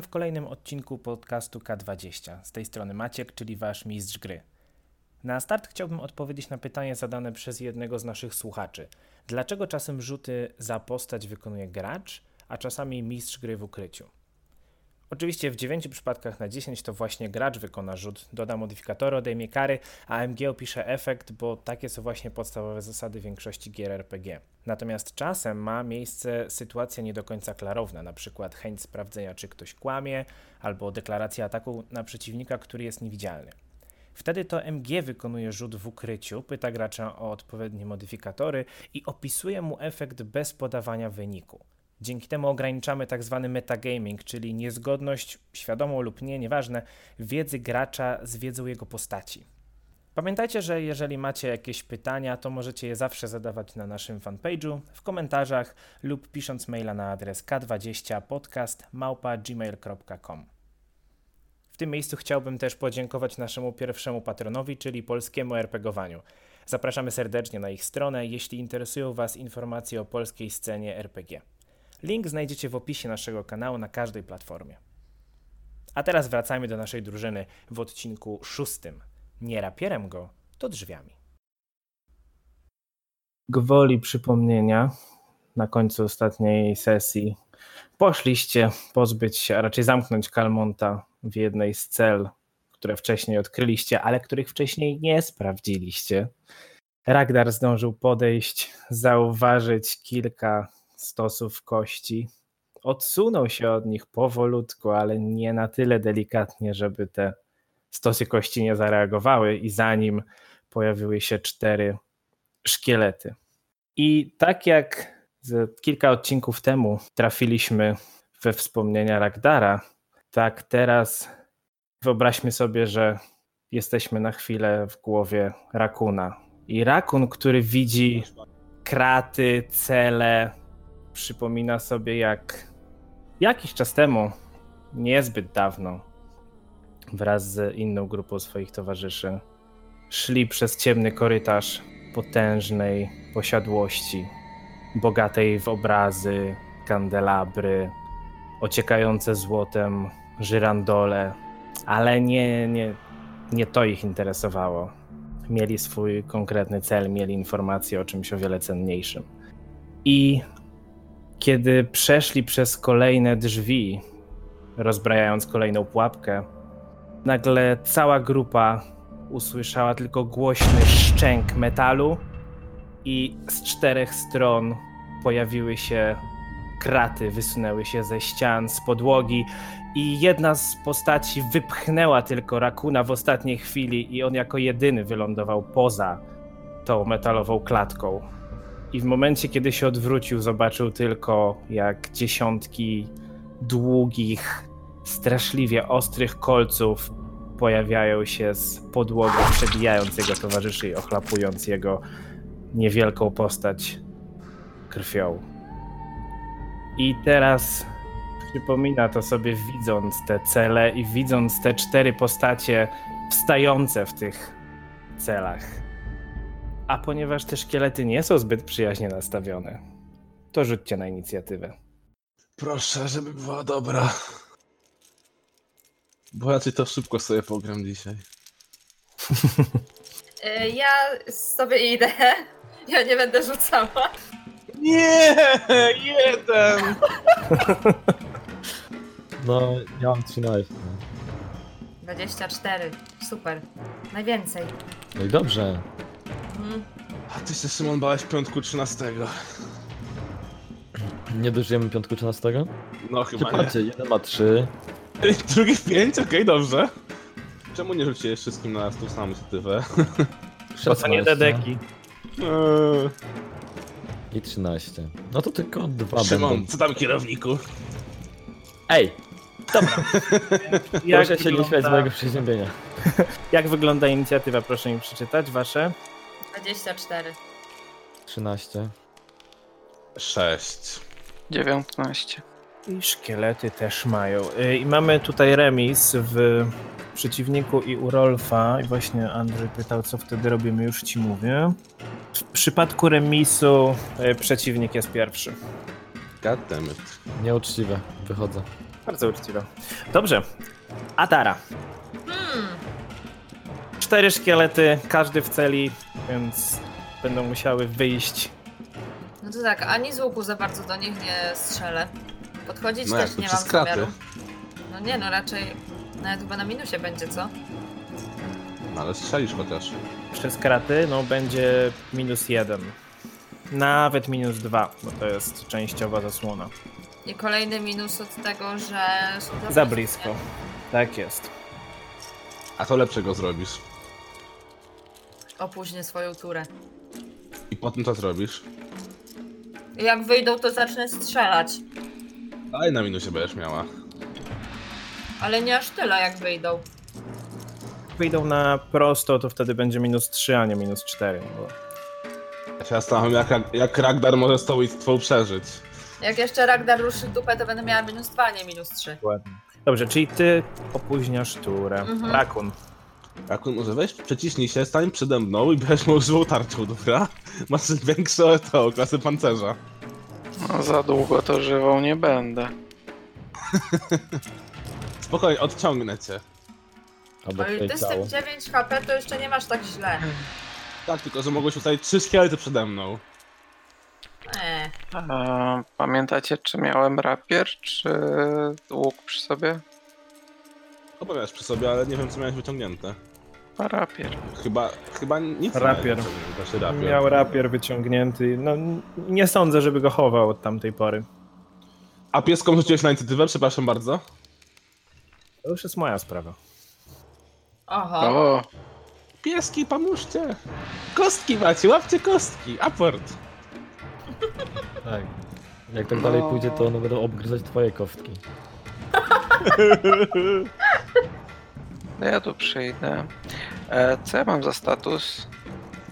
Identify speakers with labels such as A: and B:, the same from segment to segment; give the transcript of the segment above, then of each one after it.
A: Witam w kolejnym odcinku podcastu K20. Z tej strony Maciek, czyli wasz mistrz gry. Na start chciałbym odpowiedzieć na pytanie zadane przez jednego z naszych słuchaczy. Dlaczego czasem rzuty za postać wykonuje gracz, a czasami mistrz gry w ukryciu? Oczywiście w 9 przypadkach na 10 to właśnie gracz wykona rzut, doda modyfikatory, odejmie kary, a MG opisze efekt, bo takie są właśnie podstawowe zasady większości gier RPG. Natomiast czasem ma miejsce sytuacja nie do końca klarowna, na przykład chęć sprawdzenia, czy ktoś kłamie, albo deklaracja ataku na przeciwnika, który jest niewidzialny. Wtedy to MG wykonuje rzut w ukryciu, pyta gracza o odpowiednie modyfikatory i opisuje mu efekt bez podawania wyniku. Dzięki temu ograniczamy tak zwany metagaming, czyli niezgodność, świadomą lub nie, nieważne, wiedzy gracza z wiedzą jego postaci. Pamiętajcie, że jeżeli macie jakieś pytania, to możecie je zawsze zadawać na naszym fanpage'u, w komentarzach lub pisząc maila na adres k20podcast@gmail.com. W tym miejscu chciałbym też podziękować naszemu pierwszemu patronowi, czyli polskiemu RPGowaniu. Zapraszamy serdecznie na ich stronę, jeśli interesują Was informacje o polskiej scenie RPG. Link znajdziecie w opisie naszego kanału na każdej platformie. A teraz wracajmy do naszej drużyny w odcinku szóstym. Nie rapierem go, to drzwiami. Gwoli przypomnienia na końcu ostatniej sesji poszliście pozbyć się, a raczej zamknąć Kalmonta w jednej z cel, które wcześniej odkryliście, ale których wcześniej nie sprawdziliście. Ragdar zdążył podejść, zauważyć kilka stosów kości. Odsunął się od nich powolutku, ale nie na tyle delikatnie, żeby te stosy kości nie zareagowały, i za nim pojawiły się cztery szkielety. I tak jak kilka odcinków temu trafiliśmy we wspomnienia Ragdara, tak teraz wyobraźmy sobie, że jesteśmy na chwilę w głowie Rakuna. I Rakun, który widzi kraty, cele, przypomina sobie, jak jakiś czas temu, niezbyt dawno, wraz z inną grupą swoich towarzyszy, szli przez ciemny korytarz potężnej posiadłości, bogatej w obrazy, kandelabry, ociekające złotem żyrandole, ale nie, nie, nie to ich interesowało. Mieli swój konkretny cel, mieli informacje o czymś o wiele cenniejszym. I kiedy przeszli przez kolejne drzwi, rozbrajając kolejną pułapkę, nagle cała grupa usłyszała tylko głośny szczęk metalu i z czterech stron pojawiły się kraty, wysunęły się ze ścian, z podłogi i jedna z postaci wypchnęła tylko Rakuna w ostatniej chwili i on jako jedyny wylądował poza tą metalową klatką. I w momencie, kiedy się odwrócił, zobaczył tylko, jak dziesiątki długich, straszliwie ostrych kolców pojawiają się z podłogi, przebijając jego towarzyszy i ochlapując jego niewielką postać krwią. I teraz przypomina to sobie, widząc te cele i widząc te cztery postacie wstające w tych celach. A ponieważ te szkielety nie są zbyt przyjaźnie nastawione, to rzućcie na inicjatywę.
B: Proszę, żeby była dobra. Bo raczej to szybko sobie pogram dzisiaj.
C: Y, Ja sobie idę. Ja nie będę rzucała.
B: Nie! Jeden!
D: No, ja mam 13.
C: 24. Super. Najwięcej.
D: No i dobrze.
C: Mhm.
B: A ty się, Szymon, bałeś piątku 13.
D: Nie dożyjemy piątku 13?
B: No chyba nie.
D: Patrzcie, jeden ma 3.
B: Drugi w pięć? Okej, dobrze. Czemu nie rzuciłeś wszystkim na tą samą inicjatywę?
A: Po co nie te deki?
B: Eee,
D: I 13. No to tylko dwa
B: Szymon,
D: będą.
B: co tam kierowniku?
D: Ej!
A: Jak
D: Proszę się nie śmiać z
A: wygląda,
D: mojego przeziębienia.
A: jak wygląda inicjatywa? Proszę mi przeczytać wasze.
C: 24.
D: 13.
B: Sześć.
E: 19.
A: I szkielety też mają. Y, I mamy tutaj remis w przeciwniku i u Rolfa. I właśnie Andrzej pytał, co wtedy robimy, już ci mówię. W przypadku remisu y, przeciwnik jest pierwszy.
B: Goddammit.
D: Nieuczciwe. Wychodzę.
A: Bardzo uczciwe. Dobrze. Atara. Cztery szkielety, każdy w celi, więc będą musiały wyjść.
C: no to tak, ani z łuku za bardzo do nich nie strzelę. Podchodzić
B: No
C: też
B: jak to
C: nie mam
B: przez kraty?
C: zamiaru. No nie, no raczej nawet chyba na minusie będzie, co?
B: No, ale strzelisz chociaż.
A: Przez kraty, no będzie minus jeden. Nawet minus dwa, bo to jest częściowa zasłona.
C: I kolejny minus od tego, że są
A: Za blisko. Tak jest.
B: A to lepszego zrobisz.
C: Opóźnię swoją turę.
B: I potem co zrobisz?
C: Jak wyjdą, to zacznę strzelać.
B: Dalej na minusie będziesz miała.
C: Ale nie aż tyle, jak wyjdą.
A: Wyjdą na prosto, to wtedy będzie minus 3, a nie minus 4. Bo...
B: Ja się zastanawiam, jak, jak Ragdar może z tą przeżyć.
C: Jak jeszcze Ragnar ruszy dupę, to będę miała minus 2, nie minus 3.
A: Ładnie. Dobrze, czyli ty opóźniasz turę.
C: Mhm.
A: Rakun.
B: Rakun może weź, przeciśnij się, stań przede mną i bierz moją żywą tarczą, dobra? Masz większą to, klasę pancerza.
E: No, za długo to żywą nie będę.
B: Spokojnie, odciągnę cię.
D: Albo
C: Ale ty z tym 9 HP to jeszcze nie masz tak źle.
B: Tak, tylko że mogłeś ustawić trzy szkielety przede mną.
C: Eee.
E: Pamiętacie, czy miałem rapier, czy łuk przy sobie?
B: Miałeś przy sobie, ale nie wiem co miałeś wyciągnięte.
E: A rapier.
B: Chyba, chyba nic nie
A: Rapier.
B: miałeś wyciągnięte, Znaczy rapier.
A: Miał rapier wyciągnięty. No, n- nie sądzę, żeby go chował od tamtej pory.
B: A pieską rzuciłeś na inicjatywę? Przepraszam bardzo.
A: To już jest moja sprawa.
C: Oho.
E: O,
B: Pieski, pomóżcie! Kostki macie, łapcie kostki! Aport!
D: Tak. Jak tak dalej
E: No.
D: pójdzie, to one będą obgryzać twoje kostki.
E: no ja tu przyjdę. E, co ja mam za status?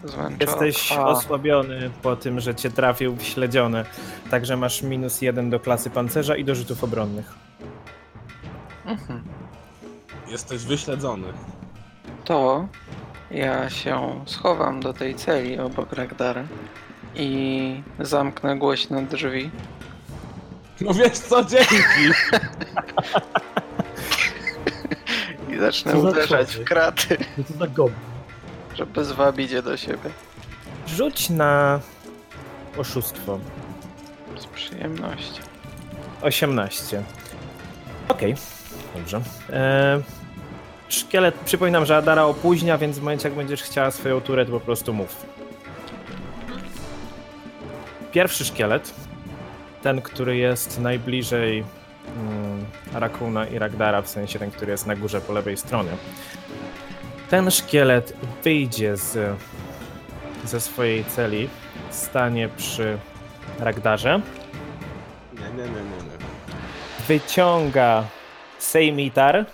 E: Zmęczony.
A: Jesteś
E: A,
A: osłabiony po tym, że cię trafił w śledziony. Także masz minus jeden do klasy pancerza i do rzutów obronnych.
E: mhm.
B: Jesteś wyśledzony.
E: To ja się schowam do tej celi obok Ragdara i zamknę głośno drzwi.
B: No wiesz co, dzięki!
E: I zacznę
D: Co za
E: uderzać w
D: człowiek?
E: kraty,
D: No to za gob.
E: żeby zwabić je do siebie.
A: Rzuć na oszustwo.
E: Z przyjemnością.
A: 18. Okej, dobrze. E, szkielet, przypominam, że Adara opóźnia, więc w momencie jak będziesz chciała swoją turę, to po prostu mów. Pierwszy szkielet, ten, który jest najbliżej mm, Rakuna i Ragdara, w sensie ten, który jest na górze po lewej stronie. Ten szkielet wyjdzie z, ze swojej celi, stanie przy Ragdarze
B: Nie, nie, nie, nie, nie.
A: wyciąga sejmitar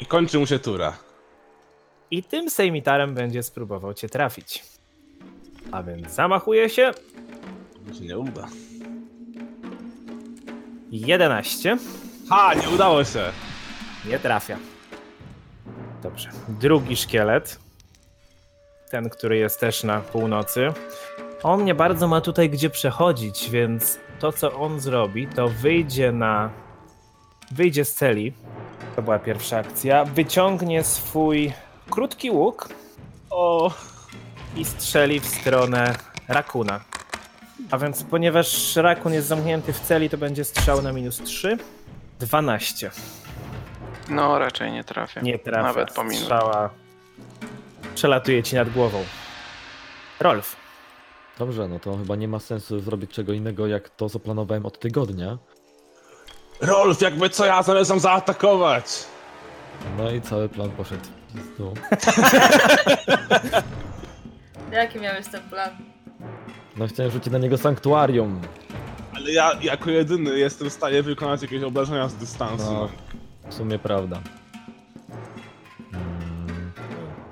B: I kończy mu się tura.
A: i tym sejmitarem będzie spróbował cię trafić. A więc zamachuje się.
B: Się nie uda.
A: 11.
B: Ha, nie udało się!
A: Nie trafia. Dobrze. Drugi szkielet. Ten, który jest też na północy. On nie bardzo ma tutaj gdzie przechodzić, więc to, co on zrobi, to wyjdzie na. Wyjdzie z celi. To była pierwsza akcja. Wyciągnie swój krótki łuk
B: O,
A: i strzeli w stronę Rakuna. A więc ponieważ Rakun jest zamknięty w celi, to będzie strzał na minus 3. 12.
E: No, raczej nie trafię.
A: Nie trafia.
E: Nawet po.
A: Strzała przelatuje ci nad głową. Rolf.
D: Dobrze, no to chyba nie ma sensu zrobić czego innego, jak to, co planowałem od tygodnia.
B: Rolf, jakby co ja zamierzam zaatakować!
D: No i cały plan poszedł w pizdu.
C: Jaki miałeś ten plan?
D: No chciałem rzucić na niego sanktuarium.
B: Ja jako jedyny jestem w stanie wykonać jakieś obrażenia z dystansu.
D: No, w sumie prawda. Mm,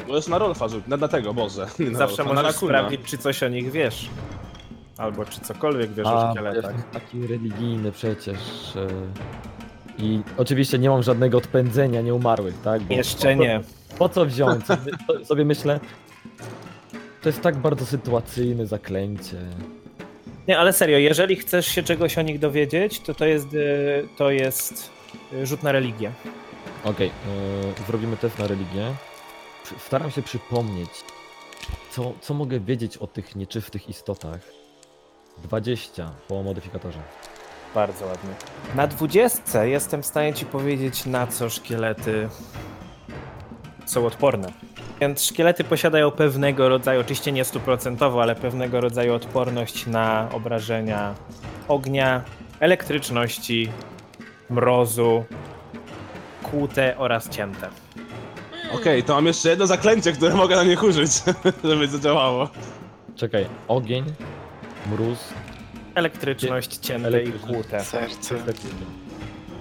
B: Możesz na Rolfa rzucić, na, na tego, Boże. Nie na
A: Zawsze
B: Rolfa, na
A: możesz
B: Rakuna.
A: sprawdzić, czy coś o nich wiesz. Albo czy cokolwiek wiesz o
D: A, bo
A: szkieletach.
D: jestem taki religijny przecież. e, I oczywiście nie mam żadnego odpędzenia nieumarłych, tak? Bo
A: Jeszcze nie.
D: Po co wziąć? Sobie myślę, to jest tak bardzo sytuacyjne zaklęcie.
A: Nie, ale serio, jeżeli chcesz się czegoś o nich dowiedzieć, to to jest, y, to jest y, rzut na religię.
D: Okej, yy, zrobimy test na religię. Staram się przypomnieć, co, co mogę wiedzieć o tych nieczystych istotach. 20 po modyfikatorze.
A: Bardzo ładnie. Na dwudziestce jestem w stanie ci powiedzieć, na co szkielety są odporne. Więc szkielety posiadają pewnego rodzaju, oczywiście nie stuprocentowo, ale pewnego rodzaju odporność na obrażenia ognia, elektryczności, mrozu, kłute oraz cięte.
B: Okej, to mam jeszcze jedno zaklęcie, które mogę na nich użyć, żeby zadziałało.
D: Czekaj, ogień, mróz,
A: Elektryczność, cięte i
D: Elektryczność.
A: kłute.
E: Serce.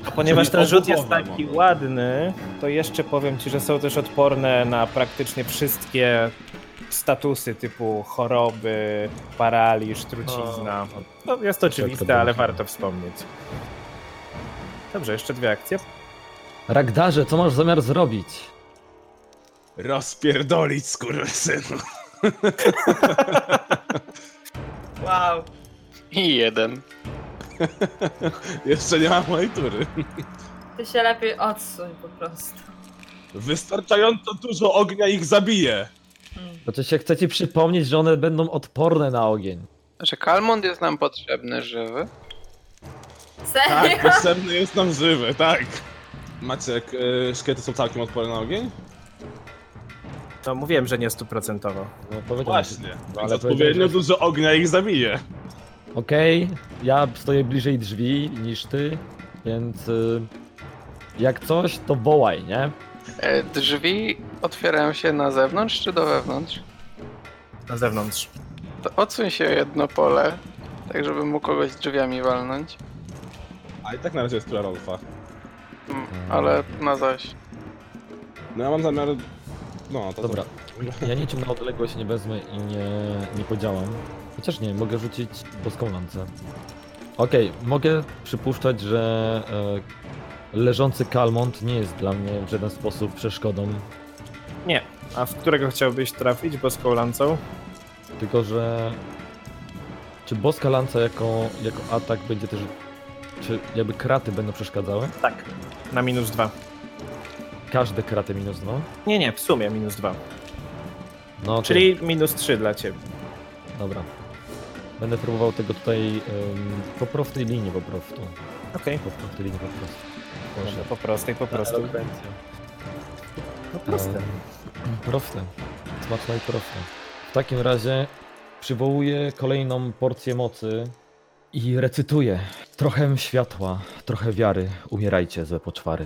A: A ponieważ ten rzut jest taki ładny, to jeszcze powiem ci, że są też odporne na praktycznie wszystkie statusy typu choroby, paraliż, trucizna. No, jest oczywiste,
D: to
A: ale
D: było.
A: warto wspomnieć. Dobrze, jeszcze dwie akcje.
D: Ragdarze, co masz zamiar zrobić?
B: Rozpierdolić, skurwysynu.
C: Wow.
E: I jeden.
B: Jeszcze nie mam mojej tury.
C: Ty się lepiej odsuń po prostu.
B: Wystarczająco dużo ognia ich zabije.
C: Mm.
D: Znaczy się chcę ci przypomnieć, że one będą odporne na ogień.
E: Że Kalmont jest nam potrzebny, żywy.
C: Serio?
B: Tak, potrzebny jest nam żywy, tak. Maciek, y, szkielety są całkiem odporne na ogień?
A: No mówiłem, że nie stuprocentowo.
D: No powiedziałem.
B: Właśnie,
D: No,
B: więc
D: ale
B: odpowiednio dużo ognia ich zabije.
D: Okej, ja stoję bliżej drzwi niż ty, więc y, jak coś, to wołaj, nie?
E: E, Drzwi otwierają się na zewnątrz czy do wewnątrz?
A: Na zewnątrz.
E: To odsuń się jedno pole, tak żeby mógł kogoś drzwiami walnąć.
B: A i tak na razie jest tura Rolfa.
E: Mm, ale na zaś.
B: No ja mam zamiar... No, to
D: Dobra, ja niczym na odległość nie wezmę i nie, nie podziałam. Chociaż nie, mogę rzucić boską lancę. Okej, mogę przypuszczać, że e, leżący Kalmont nie jest dla mnie w żaden sposób przeszkodą,
A: Nie. A w którego chciałbyś trafić boską lancą?
D: tylko że czy boska lanca jako, jako atak będzie też, czy jakby kraty będą przeszkadzały?
A: Tak. Na minus dwa.
D: Każde kraty minus dwa?
A: Nie, nie, w sumie minus dwa.
D: No okej.
A: Czyli minus trzy dla ciebie.
D: Dobra. Będę próbował tego tutaj ym, po prostej linii po prostu.
A: Okej.
D: Po prostej linii po prostu. Proszę.
A: Po prostej, po prostu. No proste.
D: Em, Proste. Smaczne i proste. W takim razie przywołuję kolejną porcję mocy i recytuję. Trochę światła, trochę wiary. Umierajcie, złe poczwary.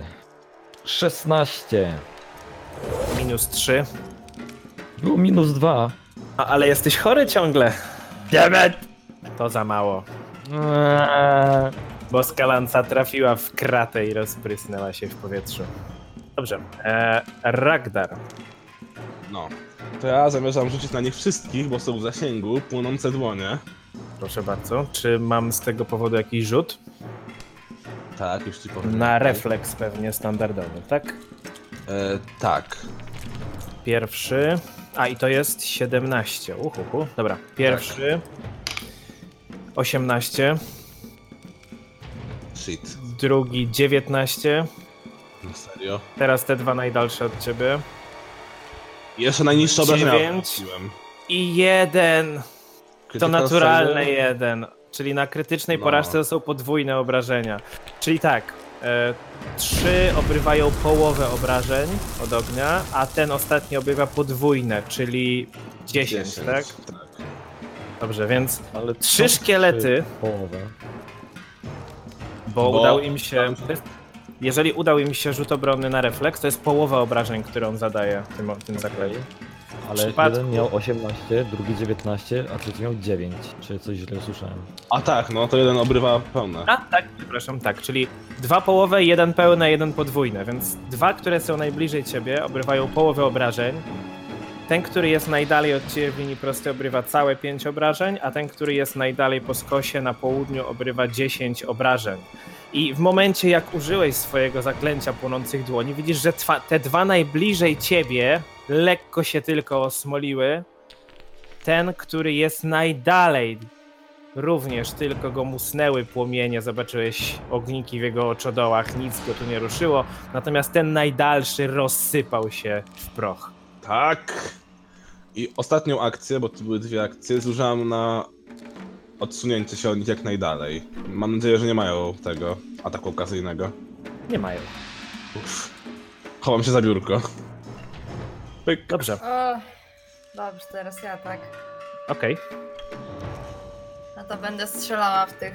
D: 16.
A: Minus trzy.
D: Było minus 2.
A: A, ale jesteś chory ciągle. Dammit! To za mało. Boska lanca trafiła w kratę i rozprysnęła się w powietrzu. Dobrze. E, Ragdar.
B: No. To ja zamierzam rzucić na nich wszystkich, bo są w zasięgu, płonące dłonie.
A: Proszę bardzo. Czy mam z tego powodu jakiś rzut?
B: Tak, już ci powiem.
A: Na refleks pewnie standardowy, tak?
B: E, tak.
A: Pierwszy. A i to jest 17. Uhuhu. Dobra. Pierwszy. 18.
B: Shit.
A: Drugi 19.
B: No serio.
A: Teraz te dwa najdalsze od ciebie.
B: Jeszcze najniższe obrażenia
A: Dziewięć.
B: wrzuciłem.
A: I jeden. To
B: Critical
A: naturalny
B: failure.
A: jeden. Czyli na krytycznej
B: No.
A: porażce to są podwójne obrażenia. Czyli tak. E, trzy obrywają połowę obrażeń od ognia, a ten ostatni obrywa podwójne, czyli 10, tak?
B: tak.
A: Dobrze, więc
D: Ale
A: Trzy szkielety.
D: Połowę.
A: bo,
B: Bo-
A: udało im się. Jeżeli udał im się rzut obronny na refleks, to jest połowa obrażeń, które on zadaje tym, tym zaklęciem.
D: Ale
A: przypadku-
D: jeden miał 18, drugi 19, a trzeci miał 9. Czy coś źle usłyszałem?
B: A tak, no to jeden obrywa pełne.
A: A tak, przepraszam, tak, czyli dwa połowe, jeden pełne, jeden podwójne, więc dwa, które są najbliżej ciebie, obrywają połowę obrażeń. Ten, który jest najdalej od ciebie w linii prostej, obrywa całe 5 obrażeń, a ten, który jest najdalej po skosie na południu, obrywa 10 obrażeń. I w momencie, jak użyłeś swojego zaklęcia płonących dłoni, widzisz, że te dwa najbliżej ciebie lekko się tylko osmoliły. Ten, który jest najdalej również tylko go musnęły płomienie, zobaczyłeś ogniki w jego oczodołach, nic go tu nie ruszyło, natomiast ten najdalszy rozsypał się w proch.
B: Tak. I ostatnią akcję, bo to były dwie akcje, zużyłam na odsunięcie się od nich jak najdalej. Mam nadzieję, że nie mają tego ataku okazyjnego.
A: Nie mają.
B: Uff. Chowam się za biurko. Pyk.
A: Dobrze,
C: O, dobrze, teraz ja tak.
A: okej.
C: No to będę strzelała w tych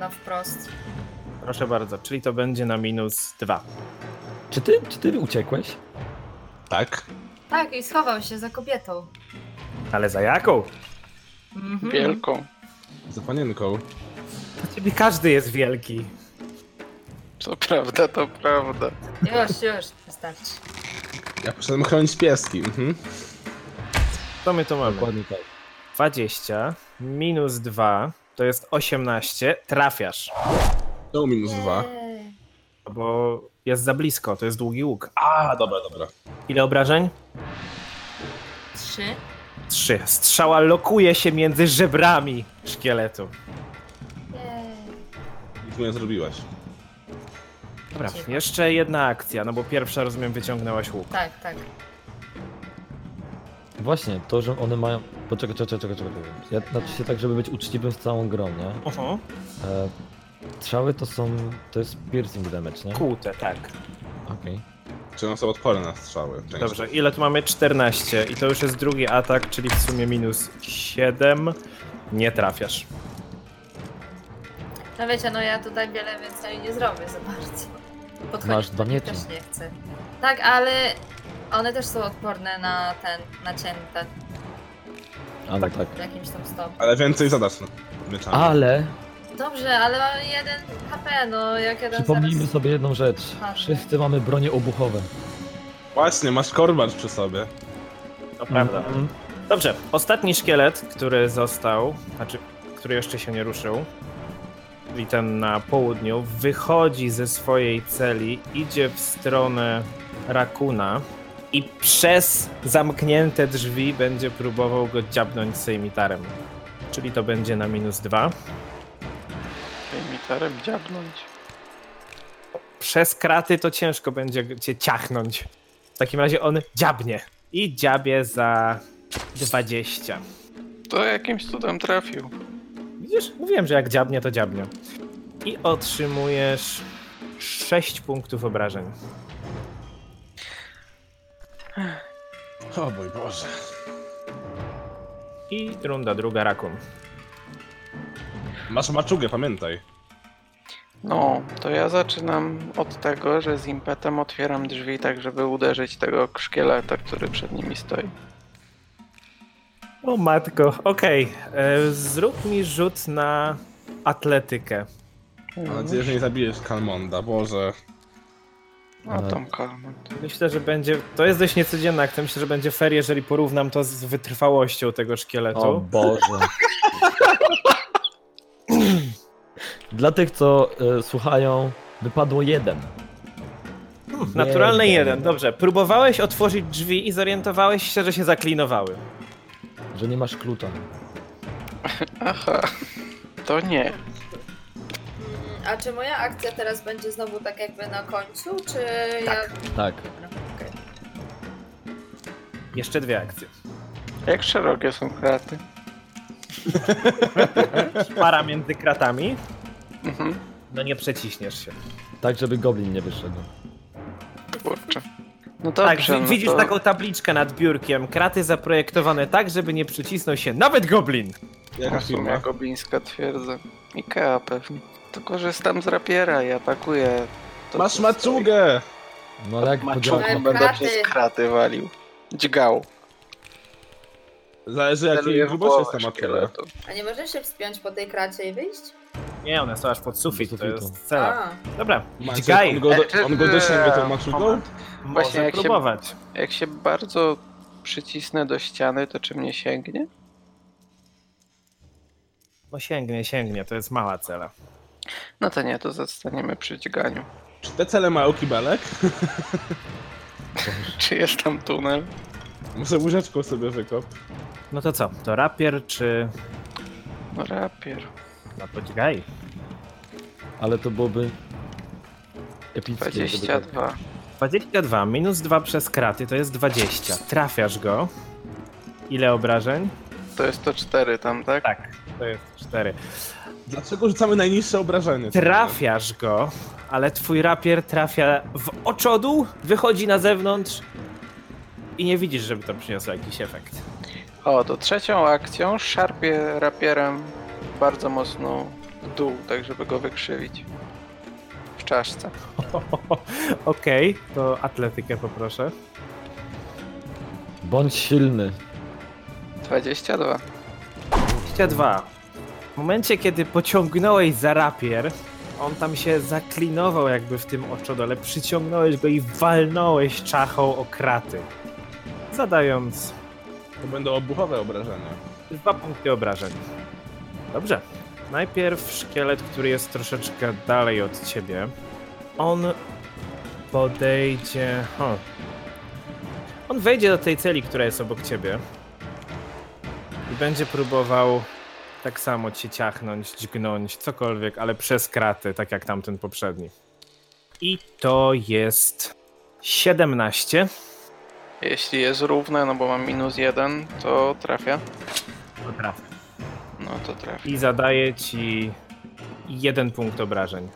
C: na wprost.
A: Proszę bardzo, czyli to będzie na minus dwa.
D: Czy ty, czy ty uciekłeś?
B: Tak.
C: Tak, i schował się za kobietą.
A: Ale za jaką?
C: Mhm.
E: Wielką.
B: Za panienką.
A: Ciebie każdy jest wielki.
E: Co prawda, to prawda.
C: Już, już, wystarczy.
B: Ja poszedłem chronić pieski. Mhm.
A: To my to mamy.
D: Dokładnie tak.
A: 20 minus 2 to jest 18. Trafiasz,
B: To minus dwa.
C: Jej.
A: bo jest za blisko, to jest długi łuk.
B: A, dobra, dobra.
A: Ile obrażeń?
C: Trzy.
A: 3. Strzała lokuje się między żebrami szkieletu.
B: Nic mu nie zrobiłaś.
A: Dobra,
C: Cicho.
A: jeszcze jedna akcja, no bo pierwsza rozumiem wyciągnęłaś łuk.
C: Tak, tak.
D: Właśnie, to, że one mają... Poczekaj, czekaj, czekaj, czekaj. Ja znaczy się tak, żeby być uczciwym z całą grą, nie?
A: Oho.
D: E, strzały to są... to jest piercing damage, nie?
A: Kłute, tak.
D: Okej.
B: Czy one są odporne na strzały? Często.
A: Dobrze, ile tu mamy? 14 i to już jest drugi atak, czyli w sumie minus 7. Nie trafiasz.
C: No wiecie, no ja tutaj wiele więcej nie zrobię za bardzo. Podchodzić
D: Masz dwa miecze.
C: też nie chcę. Tak, ale one też są odporne na ten, nacięte
D: A no tak.
C: w jakimś tam stopniu.
B: Ale więcej zadasz no, mieczami.
D: Ale
C: Dobrze, ale mam jeden HP, no jak jeden
D: przypomnijmy
C: zaraz...
D: sobie jedną rzecz.
C: Ważne.
D: Wszyscy mamy bronie obuchowe.
B: Właśnie, masz korbacz przy sobie.
A: To prawda.
D: Mhm.
A: Dobrze, ostatni szkielet, który został, znaczy, który jeszcze się nie ruszył, czyli ten na południu, wychodzi ze swojej celi, idzie w stronę Rakuna i przez zamknięte drzwi będzie próbował go dziabnąć sejmitarem. Czyli to będzie na minus dwa.
E: Emitarem dziabnąć.
A: Przez kraty to ciężko będzie cię ciachnąć. W takim razie on dziabnie. I dziabie za 20.
E: To jakimś cudem trafił.
A: Widzisz? Mówiłem, że jak dziabnie, to dziabnie. I otrzymujesz 6 punktów obrażeń.
B: O mój Boże.
A: I runda druga, Rakun.
B: Masz maczugę, pamiętaj.
E: No, to ja zaczynam od tego, że z impetem otwieram drzwi tak, żeby uderzyć tego szkieleta, który przed nimi stoi.
A: O matko, okej. e, Zrób mi rzut na atletykę.
B: Mam nadzieję, że nie zabijesz Kalmonda, Boże.
E: A tam kalma.
A: Myślę, że będzie. To jest dość niecodzienna akcja. Myślę, że będzie fair, jeżeli porównam to z wytrwałością tego
D: O
A: szkieletu.
D: Boże. Dla tych, co e, słuchają, wypadło jeden.
A: Naturalny
D: Jeden.
A: jeden, dobrze. Próbowałeś otworzyć drzwi i zorientowałeś się, że się zaklinowały.
D: Że nie masz klucza.
E: Aha, to nie.
C: A czy moja akcja teraz będzie znowu tak jakby na końcu, czy
A: Tak.
D: Tak.
C: ja... Okej.
A: Jeszcze dwie akcje.
E: Jak szerokie są kraty?
A: Para między kratami.
E: Mhm,
A: No nie przeciśniesz się.
D: Tak, żeby goblin nie wyszedł.
E: kurczę. No dobrze,
A: tak,
E: no
A: widzisz
E: to...
A: taką tabliczkę nad biurkiem. Kraty zaprojektowane tak, żeby nie przycisnął się nawet goblin.
B: Jaka firma?
E: goblińska twierdza. Ikea pewnie. To korzystam z rapiera i atakuję. To,
B: Masz maczugę!
D: No
E: Maczugą
C: Ale
D: podział...
E: będę przez kraty walił. Dźgał.
B: Zależy jakiej grubości jest ta maczugę.
C: A nie możesz się wspiąć po tej kracie i wyjść?
A: Nie, one są aż pod sufit,
D: Do
A: to
D: sufitu.
A: jest cela. Dobra, dźgaj.
B: On go, do, on go dosięgnie tą maczugą?
E: moment.
A: Może
E: Właśnie jak się-
A: próbować.
E: Jak się bardzo przycisnę do ściany, to czy mnie sięgnie?
A: No sięgnie, sięgnie, to jest mała cela.
E: No to nie, to zostaniemy przy dźganiu.
B: Czy te cele mają kibelek?
E: Czy jest tam tunel?
B: Muszę łyżeczką sobie wykop.
A: No to co, to rapier czy...
E: Rapier.
A: No poczekaj.
D: Ale to byłoby epickie. gdyby tak-
E: 22.
A: 22 minus 2 przez kraty to jest 20. Trafiasz go. Ile obrażeń?
E: To jest to 4 tam, tak?
A: Tak, to jest 4.
B: Dlaczego rzucamy najniższe obrażenie?
A: Trafiasz go, ale twój rapier trafia w oczodół, wychodzi na zewnątrz i nie widzisz, żeby to przyniosło jakiś efekt.
E: O, to trzecią akcją szarpie rapierem bardzo mocno w dół, tak żeby go wykrzywić. W czaszce.
A: Okej, to atletykę poproszę.
D: Bądź silny.
E: 22.
A: 22. W momencie, kiedy pociągnąłeś za rapier, on tam się zaklinował jakby w tym oczodole, przyciągnąłeś go i walnąłeś czachą o kraty. Zadając
B: To będą obuchowe obrażenia.
A: dwa punkty obrażeń. Dobrze. Najpierw szkielet, który jest troszeczkę dalej od ciebie. On podejdzie. O. On wejdzie do tej celi, która jest obok ciebie. I będzie próbował tak samo cię ciachnąć, dźgnąć, cokolwiek, ale przez kraty, tak jak tamten poprzedni. I to jest 17.
E: Jeśli jest równe, no bo mam minus 1, to trafia.
A: To trafia.
E: No to trafia.
A: I zadaje ci jeden punkt obrażeń.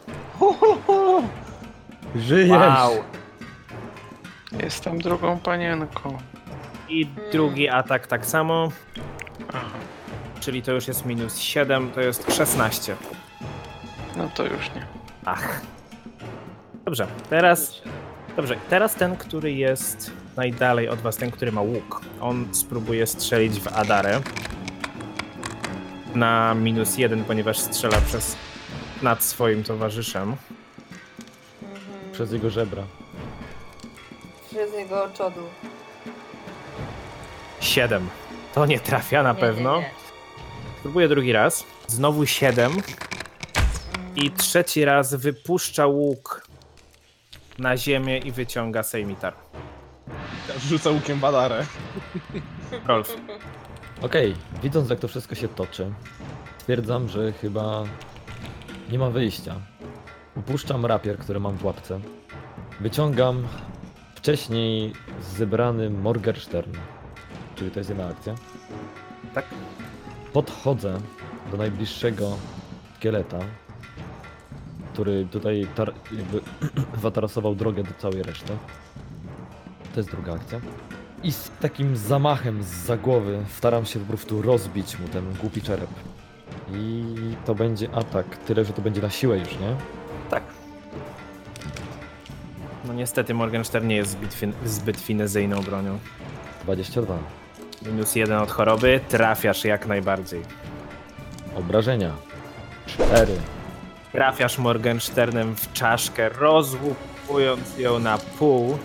D: Żyjesz!
A: Wow!
E: Jestem drugą panienką.
A: I drugi atak tak samo,
E: Aha.
A: czyli to już jest minus 7, to jest 16.
E: No to już nie.
A: Ach. Dobrze, teraz. Dobrze, teraz ten, który jest najdalej od was, ten, który ma łuk. On spróbuje strzelić w Adarę. Na minus 1, ponieważ strzela przez nad swoim towarzyszem.
D: Przez jego żebra.
C: Przez jego oczodu.
A: 7. To nie trafia na
C: Nie,
A: pewno.
C: Nie, nie.
A: Spróbuję drugi raz. Znowu 7. I trzeci raz wypuszcza łuk na ziemię i wyciąga sejmitar.
B: Rzucę łukiem badarę.
A: Rolf.
D: Okej, widząc jak to wszystko się toczy, stwierdzam, że chyba nie ma wyjścia. Upuszczam rapier, który mam w łapce. Wyciągam wcześniej zebrany Morgenstern, czyli to jest jedna akcja.
A: Tak?
D: Podchodzę do najbliższego szkieleta, który tutaj tar- jakby zatarasował drogę do całej reszty. To jest druga akcja. I z takim zamachem z głowy staram się po prostu rozbić mu ten głupi czerep. I to będzie atak, tyle że to będzie na siłę już, nie?
A: Tak. No niestety Morgenstern nie jest zbyt, fin- zbyt finezyjną bronią.
D: 22.
A: Minus jeden od choroby, trafiasz jak najbardziej.
D: Obrażenia. 4.
A: Trafiasz Morgensternem w czaszkę, rozłupując ją na pół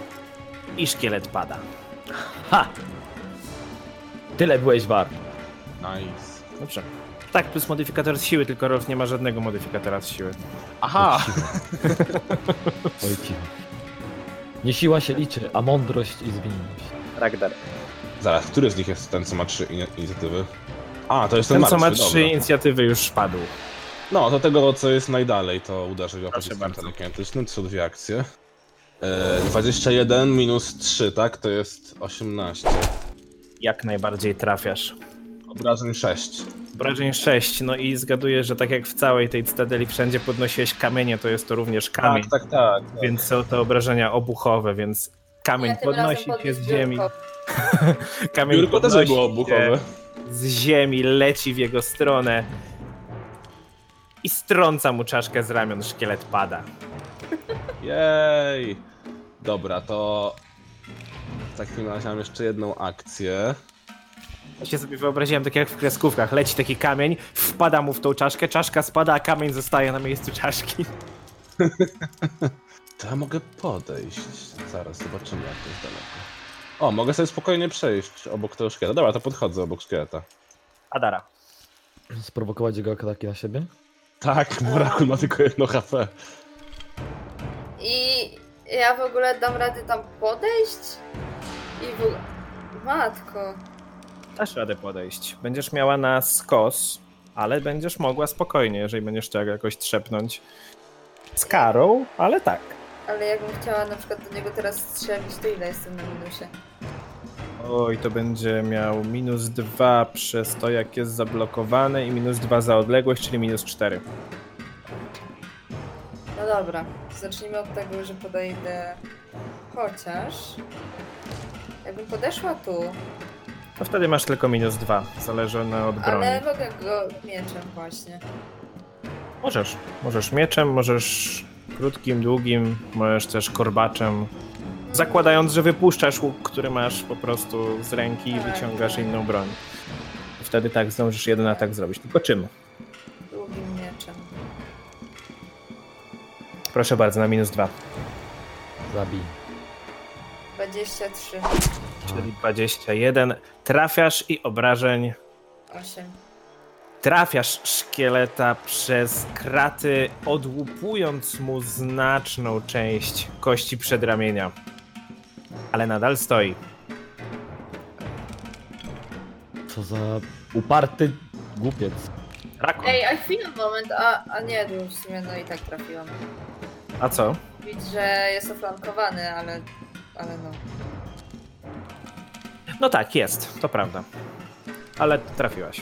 A: i szkielet pada.
D: Ha! Tyle byłeś wart.
B: Nice.
A: Dobrze. Tak, plus modyfikator z siły, tylko Rolf nie ma żadnego modyfikatora z siły.
B: Aha!
D: Oj cicho. Nie siła się liczy, a mądrość i zwinność.
A: Ragdar.
B: Zaraz, który z nich jest ten, co ma trzy in- inicjatywy? A, to jest ten,
A: Ten, co ma
B: martwy,
A: trzy
B: dobra.
A: inicjatywy, już padł.
B: No, to tego, co jest najdalej, to uderzy go
A: Proszę
B: pociskiem
A: bardzo.
B: telekinetycznym. To są dwie akcje. E, 21 minus 3, tak? To jest 18.
A: Jak najbardziej trafiasz.
B: Obrażeń 6.
A: Obrażeń 6, no i zgaduję, że tak jak w całej tej cytadeli wszędzie podnosiłeś kamienie, to jest to również kamień,
B: Tak, tak, tak. tak.
A: więc są to obrażenia obuchowe, więc kamień
C: Ja
A: podnosi się
C: podniósł
A: z ziemi. Kamień
B: Biurko też
A: podnosi
B: było
A: się
B: obuchowe.
A: z ziemi, leci w jego stronę i strąca mu czaszkę z ramion, szkielet pada.
B: Jej! Dobra, to w takim razie mam jeszcze jedną akcję.
A: Ja się sobie wyobraziłem tak jak w kreskówkach, leci taki kamień, wpada mu w tą czaszkę, czaszka spada, a kamień zostaje na miejscu czaszki.
B: To ja mogę podejść. Zaraz zobaczymy, jak to jest daleko. O, mogę sobie spokojnie przejść obok tego szkieleta. Dobra, to podchodzę obok szkieleta.
A: Adara.
D: Sprowokować jego ataki na siebie?
B: Tak, Morakul ma tylko jedno HP.
C: I ja w ogóle dam radę tam podejść? I w ogóle... Matko.
A: Dasz radę podejść. Będziesz miała na skos ale będziesz mogła spokojnie, jeżeli będziesz chciała jakoś trzepnąć z karą, ale tak.
C: Ale jakbym chciała na przykład do niego teraz strzelić, to ile jestem na minusie?
A: Oj, to będzie miał minus 2 przez to, jak jest zablokowany i minus 2 za odległość, czyli minus 4.
C: No dobra, zacznijmy od tego, że podejdę chociaż... Jakbym podeszła tu,
A: No wtedy masz tylko minus 2, zależne od broni.
C: ale mogę go mieczem właśnie.
A: Możesz. Możesz mieczem, możesz krótkim, długim, możesz też korbaczem. Zakładając, że wypuszczasz łuk, który masz po prostu z ręki i
C: Tak,
A: wyciągasz inną broń. Wtedy tak zdążysz jeden atak zrobić. Tylko czym? Proszę bardzo, na minus 2.
D: Zabij.
C: 23,
A: Czyli 21. Trafiasz i obrażeń
C: 8.
A: Trafiasz szkieleta przez kraty, odłupując mu znaczną część kości przedramienia. Ale nadal stoi.
D: Co za uparty głupiec.
A: Rakon.
C: Ej, a chwilę, moment, a, a nie, w sumie no i tak trafiłam.
A: A co?
C: Widz, że jest oflankowany, ale, ale no.
A: No tak, jest, to prawda. Ale trafiłaś.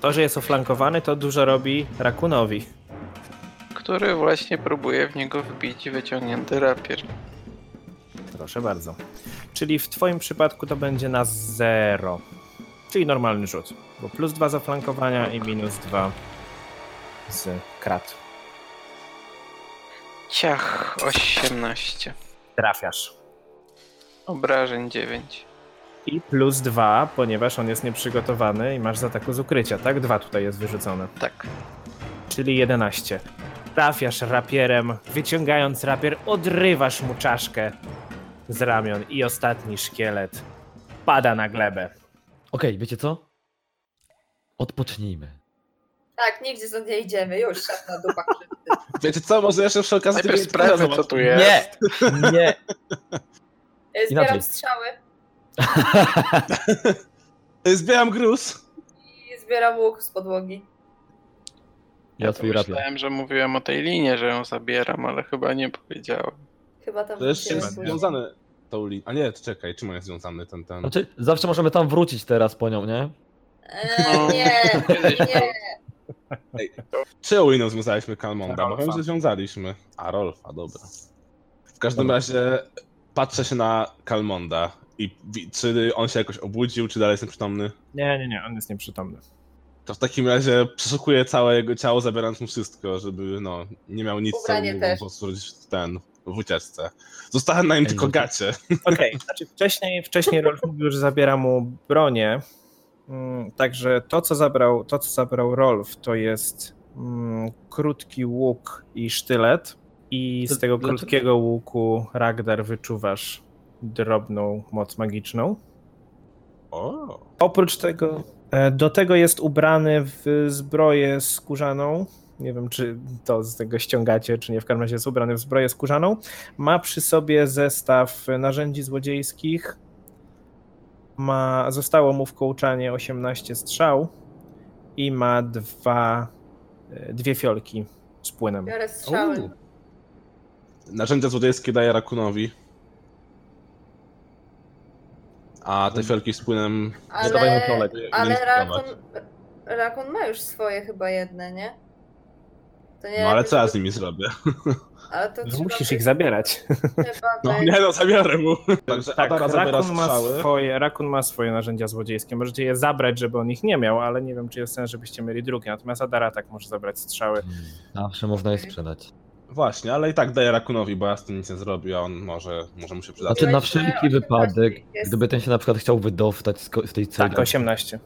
A: To, że jest oflankowany, to dużo robi Rakunowi.
E: Który właśnie próbuje w niego wbić wyciągnięty rapier.
A: Proszę bardzo. Czyli w twoim przypadku to będzie na 0. Czyli normalny rzut. Bo plus 2 z oflankowania i minus 2 z krat.
E: Ciach, 18.
A: Trafiasz.
E: Obrażeń 9.
A: I plus 2, ponieważ on jest nieprzygotowany i masz z ataku z ukrycia, tak? 2 tutaj jest wyrzucone.
E: Tak.
A: Czyli 11. Trafiasz rapierem, wyciągając rapier, odrywasz mu czaszkę z ramion i ostatni szkielet pada na glebę.
D: Okej, wiecie co? Odpocznijmy.
C: Tak, nigdzie stąd nie idziemy, już szatna dupa krzywdy.
B: Wiecie co, może jeszcze przy okazji...
E: Najpierw sprawdzę, co tu jest.
D: Nie! Nie!
C: Ja zbieram
D: Inaczej.
C: strzały
B: Zbieram gruz.
C: i zbieram łuk z podłogi.
D: Ja
E: to
D: twój rapier.
E: myślałem, że mówiłem o tej linie, że ją zabieram, ale chyba nie powiedziałem.
C: Chyba tam
B: To jeszcze jest związane tą linią. A nie, czekaj, czym on jest związany ten, ten...
D: Znaczy, zawsze możemy tam wrócić teraz po nią, nie?
C: Eee, nie, nie.
B: Czyją liną związaliśmy Kalmonda? Bo wiem, że związaliśmy. A, Rolfa, dobra. W każdym razie patrzę się na Kalmonda i czy on się jakoś obudził, czy dalej jest nieprzytomny?
A: Nie, nie, nie, on jest nieprzytomny.
B: To w takim razie przeszukuję całe jego ciało, zabierając mu wszystko, żeby no, nie miał nic, co
C: Ubranie też.
B: posłużyć w ten, w ucieczce. Zostałem na nim tylko
D: no
B: gacie.
A: Okej, znaczy wcześniej, wcześniej Rolf mówił, że zabiera mu bronię. Mm, Także to, co zabrał, to, co zabrał Rolf, to jest mm, krótki łuk i sztylet. I z tego
D: dlaczego-
A: krótkiego łuku Ragdar wyczuwasz drobną moc magiczną.
B: O,
A: Oprócz tego, e, do tego jest ubrany w zbroję skórzaną. Nie wiem, czy to z tego ściągacie, czy nie. W każdym razie jest ubrany w zbroję skórzaną. Ma przy sobie zestaw narzędzi złodziejskich. Ma, zostało mu w kołczanie 18 strzał i ma dwa, e, dwie fiolki z płynem.
C: Biorę strzały.
B: Narzędzia złodziejskie daje Rakunowi. A te fiolki z płynem...
A: dawaj mu
C: Ale,
A: fiolek,
B: nie
C: ale. Rakun, Rakun ma już swoje chyba jedne, nie? To nie
B: No ale co ja z nimi zrobię?
C: Ale to trzeba
A: Musisz
C: by-
A: ich zabierać.
B: No nie no, zabiorę mu. Także
A: Tak, Rakun ma, swoje, Rakun ma swoje narzędzia złodziejskie. Możecie je zabrać, żeby on ich nie miał, ale nie wiem, czy jest sens, żebyście mieli drugie. Natomiast Adara tak może zabrać strzały.
D: Zawsze można je sprzedać.
B: Właśnie, ale i tak daję Rakunowi, bo ja z tym nic nie zrobił, a on może, może mu się przydać.
D: Znaczy na wszelki
C: 18
D: wypadek, gdyby ten się na przykład chciał wydostać z, tej celi.
A: Tak, 18.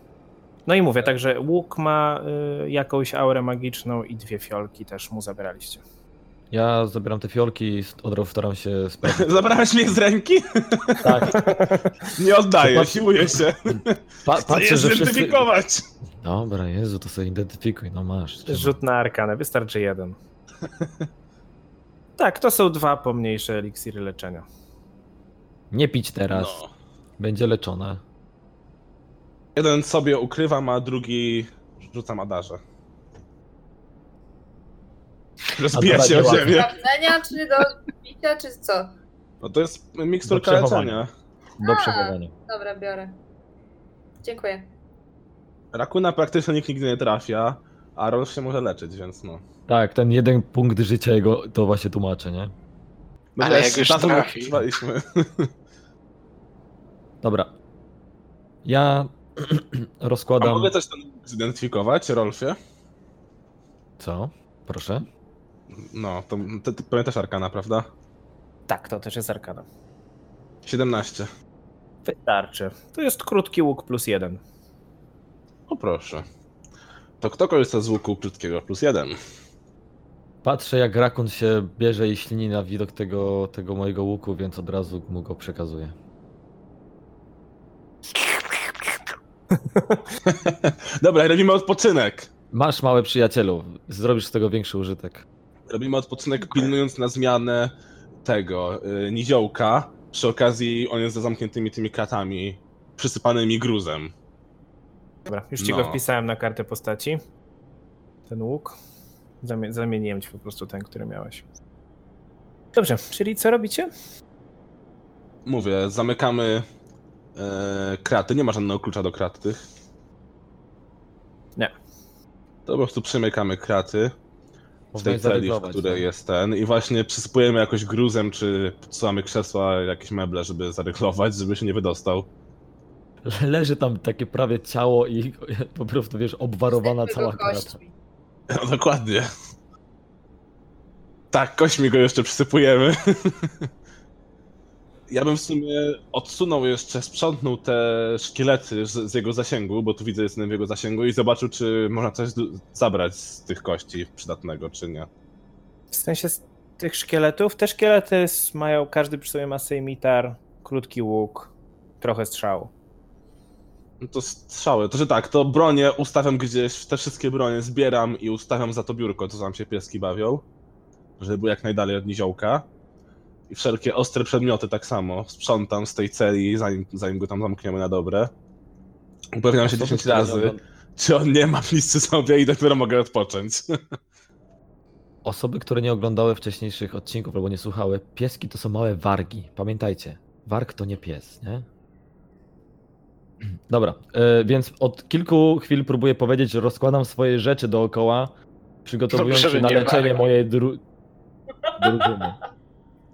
A: No i mówię, także łuk ma y, jakąś aurę magiczną i dwie fiolki też mu zabraliście.
D: Ja zabieram te fiolki i od razu staram się sprawdzić.
B: Zabrałeś mnie z ręki?
D: Tak,
B: Nie oddaję,
D: Zobacz-
B: siłuję się.
D: pa,
B: Chcę
D: patrzę,
B: je
D: że wszyscy...
B: zidentyfikować.
D: Dobra, Jezu, to sobie identyfikuj, no masz.
A: Rzut na arkanę, wystarczy jeden. Tak, to są dwa pomniejsze eliksiry leczenia.
D: Nie pić teraz,
B: No.
D: będzie leczone.
B: Jeden sobie ukrywam, a drugi rzucam Adarze. Rozbija
D: Adara
B: się o
D: działa.
B: ziemię.
C: Sprawdzenia, czy do bicia, czy co?
B: No to jest miksturka
D: Do przechowania.
B: leczenia.
D: Do
C: A.
D: przechowania.
C: Dobra, biorę. Dziękuję.
B: Rakuna praktycznie nikt nigdy nie trafia, a Rolf się może leczyć, więc no.
D: Tak, ten jeden punkt życia jego to właśnie tłumaczy, nie?
E: Ale
B: też
E: jak już trafi.
D: Dobra. Ja
B: A
D: rozkładam.
B: mogę też ten zidentyfikować, Rolfie?
D: Co? Proszę.
B: No, to ty, ty pamiętasz Arkana, prawda?
A: Tak, to też jest arkana.
B: 17.
A: Wystarczy. To jest krótki łuk plus jeden.
B: O proszę. To kto korzysta z łuku krótkiego? Plus jeden.
D: Patrzę jak rakun się bierze i ślini na widok tego, tego mojego łuku, więc od razu mu go przekazuję.
B: Dobra, robimy odpoczynek.
D: Masz mały przyjacielu, zrobisz z tego większy użytek.
B: Robimy odpoczynek pilnując na zmianę tego y, niziołka. Przy okazji on jest za zamkniętymi tymi kratami, przysypanymi gruzem.
A: Dobra, już ci
B: No.
A: go wpisałem na kartę postaci. Ten łuk. Zamie- zamieniłem ci po prostu ten, który miałeś. Dobrze, czyli co robicie?
B: Mówię, zamykamy e, kraty. Nie ma żadnego klucza do krat tych.
A: Nie.
B: To po prostu przemykamy kraty w tej celi, w której
D: no.
B: jest ten. I właśnie przysypujemy jakoś gruzem, czy podsuwamy krzesła, jakieś meble, żeby zaryglować, żeby się nie wydostał.
D: Leży tam takie prawie ciało i po prostu wiesz, obwarowana cała krata.
B: No, dokładnie. Tak, kośćmi go jeszcze przysypujemy. Ja bym w sumie odsunął jeszcze, sprzątnął te szkielety z, z jego zasięgu, bo tu widzę, jestem w jego zasięgu i zobaczył, czy można coś zabrać z tych kości przydatnego, czy nie.
A: W sensie z tych szkieletów. Te szkielety mają, każdy przy sobie ma sejmitar, krótki łuk, trochę strzału.
B: No to strzały. To, że tak, to bronię ustawiam gdzieś, te wszystkie bronie zbieram i ustawiam za to biurko, co tam się pieski bawią, żeby było jak najdalej od niziołka. I wszelkie ostre przedmioty tak samo sprzątam z tej celi, zanim, zanim go tam zamkniemy na dobre. Upewniam się 10 razy, czy on nie ma nic przy sobie i dopiero mogę odpocząć.
D: Osoby, które nie oglądały wcześniejszych odcinków albo nie słuchały, pieski to są małe wargi. Pamiętajcie, warg to nie pies, nie? Dobra, e, więc od kilku chwil próbuję powiedzieć, że rozkładam swoje rzeczy dookoła, przygotowując
E: Dobrze,
D: się na leczenie mojej dru... drużyny.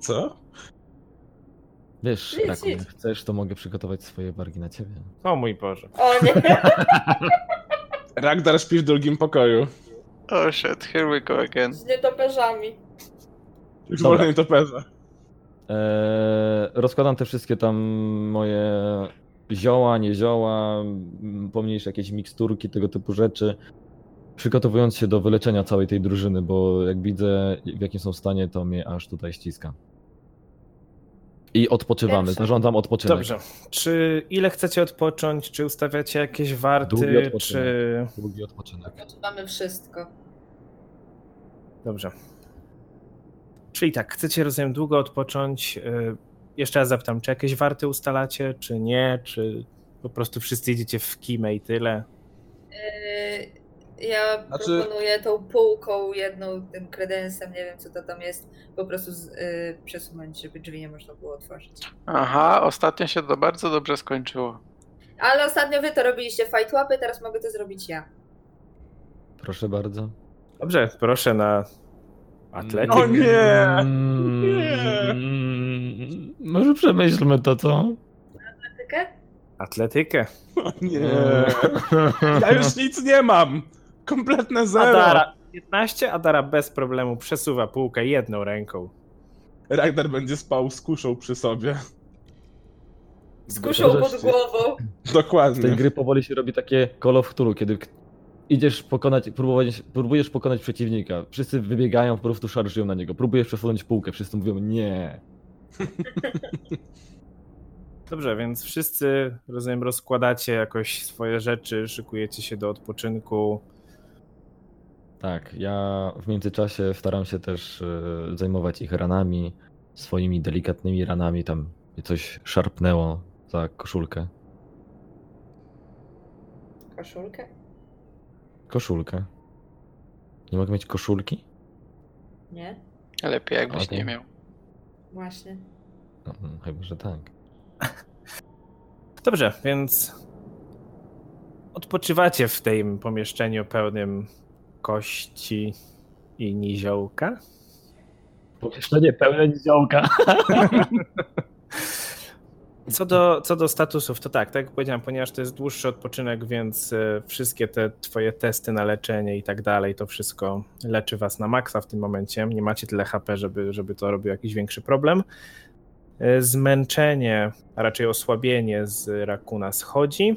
B: Co?
D: Wiesz,
C: Nic,
D: Rakun,
C: nic.
D: jak chcesz, to mogę przygotować swoje wargi na ciebie.
A: O mój Boże.
C: O nie!
B: Ragdar śpi w drugim pokoju.
E: Oh shit, here we go again.
C: Z nietoperzami.
B: W
D: Dobra.
B: wolnej toperze.
D: Eee, rozkładam te wszystkie tam moje zioła, nie zioła, m, pomniejsze jakieś miksturki, tego typu rzeczy, przygotowując się do wyleczenia całej tej drużyny, bo jak widzę w jakim są stanie, to mnie aż tutaj ściska. I odpoczywamy,
C: Pierwsze.
D: zarządzam odpoczynek.
A: Dobrze. Czy ile chcecie odpocząć? Czy ustawiacie jakieś
D: Długi
A: warty?
D: odpoczynek.
A: Czy.
D: Długi odpoczynek.
C: Mamy wszystko.
A: Dobrze. Czyli tak, chcecie rozumiem długo odpocząć. y, Jeszcze raz zapytam, czy jakieś warty ustalacie, czy nie? Czy po prostu wszyscy idziecie w kimę i tyle?
C: Yy, Ja
B: Znaczy-
C: proponuję tą półką jedną, tym kredensem, nie wiem co to tam jest, po prostu z, yy, przesunąć, żeby drzwi nie można było otworzyć.
E: Aha, ostatnio się to bardzo dobrze skończyło.
C: Ale ostatnio wy to robiliście fight łapy, teraz mogę to zrobić ja.
D: Proszę bardzo.
A: Dobrze, proszę na atletyk.
B: O nie!
D: Mm, może przemyślmy to, co?
C: Tykę?
A: Atletykę.
B: O nie. Ja już nic nie mam. Kompletne zero.
A: Adara 15, Adara bez problemu przesuwa półkę jedną ręką.
B: Ragnar będzie spał z kuszą przy sobie.
C: Z kuszą pod głową.
D: Z tej
B: Dokładnie.
D: gry powoli się robi takie Call of Cthulhu, kiedy idziesz pokonać, próbować, próbujesz pokonać przeciwnika, wszyscy wybiegają, po prostu szarżują na niego, próbujesz przesunąć półkę, wszyscy mówią nie.
A: Dobrze, więc wszyscy, rozumiem, rozkładacie jakoś swoje rzeczy, szykujecie się do odpoczynku.
D: Tak, ja w międzyczasie staram się też e, zajmować ich ranami, swoimi delikatnymi ranami, tam mnie coś szarpnęło za koszulkę.
C: Koszulkę?
D: Koszulkę. Nie mogę mieć koszulki?
C: Nie?
E: Lepiej jakbyś
D: Okej.
E: nie miał.
C: Właśnie.
D: No, no, chyba, że tak.
A: Dobrze, więc odpoczywacie w tym pomieszczeniu pełnym kości i niziołka.
D: Pomieszczenie pełne niziołka.
A: Co do, co do statusów, to tak, tak jak powiedziałem, ponieważ to jest dłuższy odpoczynek, więc e, wszystkie te twoje testy na leczenie i tak dalej, to wszystko leczy was na maksa w tym momencie. Nie macie tyle HP, żeby, żeby to robił jakiś większy problem. E, Zmęczenie, a raczej osłabienie z Rakuna schodzi.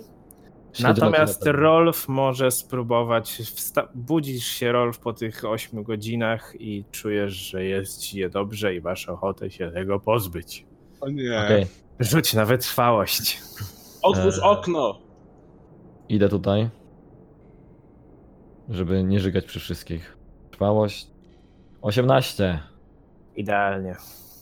A: Natomiast Rolf może spróbować, wsta- budzisz się Rolf po tych 8 godzinach i czujesz, że jest ci je dobrze i masz ochotę się tego pozbyć.
B: O nie.
D: Okej,
A: Rzuć na wytrwałość.
B: Otwórz
D: Eee.
B: okno!
D: idę tutaj. Żeby nie żygać przy wszystkich. Trwałość 18.
A: Idealnie.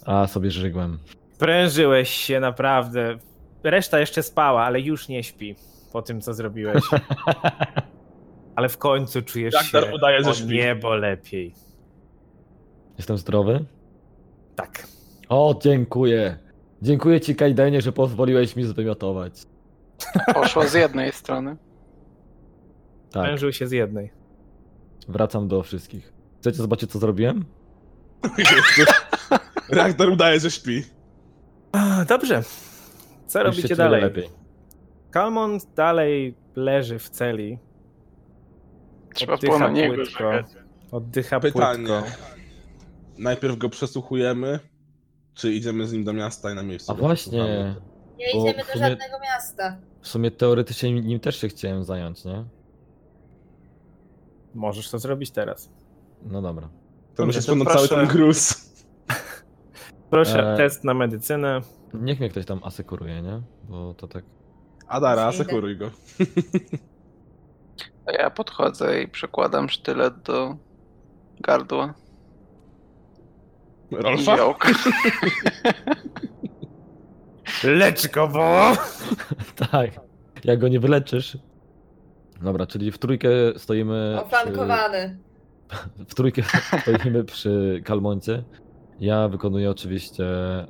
D: A sobie żygłem.
A: Prężyłeś się naprawdę. Reszta jeszcze spała, ale już nie śpi po tym, co zrobiłeś. Ale w końcu czujesz się
B: udaje, śpi.
A: niebo lepiej.
D: Jestem zdrowy?
A: Tak.
D: O, dziękuję. Dziękuję ci, Kajdenie, że pozwoliłeś mi zwymiotować.
E: Poszło z jednej strony.
D: Tak,
A: Prężył się z jednej.
D: wracam do wszystkich. Chcecie zobaczyć, co zrobiłem?
B: Ragnar udaje, że śpi.
A: A, Dobrze. Co
D: Już się
A: robicie
D: czuję
A: dalej?
D: lepiej.
A: Kalmon dalej leży w celi.
E: Trzeba
A: Oddycha
E: było na niego
A: płytko. Oddycha
B: Pytanie.
A: płytko.
B: Najpierw go przesłuchujemy, czy idziemy z nim do miasta i na miejscu
D: A właśnie?
C: Nie
D: Bo
C: idziemy do
D: sumie-
C: żadnego miasta.
D: w sumie teoretycznie nim też się chciałem zająć, nie?
A: Możesz to zrobić teraz.
D: No dobra.
B: To musisz
A: to
B: to cały ten gruz.
A: Proszę,
D: E,
A: test na medycynę.
D: Niech mnie ktoś tam asekuruje, nie? Bo to tak...
B: Adara, asekuruj go.
E: A ja podchodzę i przekładam sztylet do gardła.
B: Rolfa?
A: Lecz go, bo...
D: tak. Jak go nie wyleczysz. Dobra, czyli w trójkę stoimy...
C: Oflankowany.
D: Przy, w trójkę stoimy przy Kalmoncie. Ja wykonuję oczywiście e,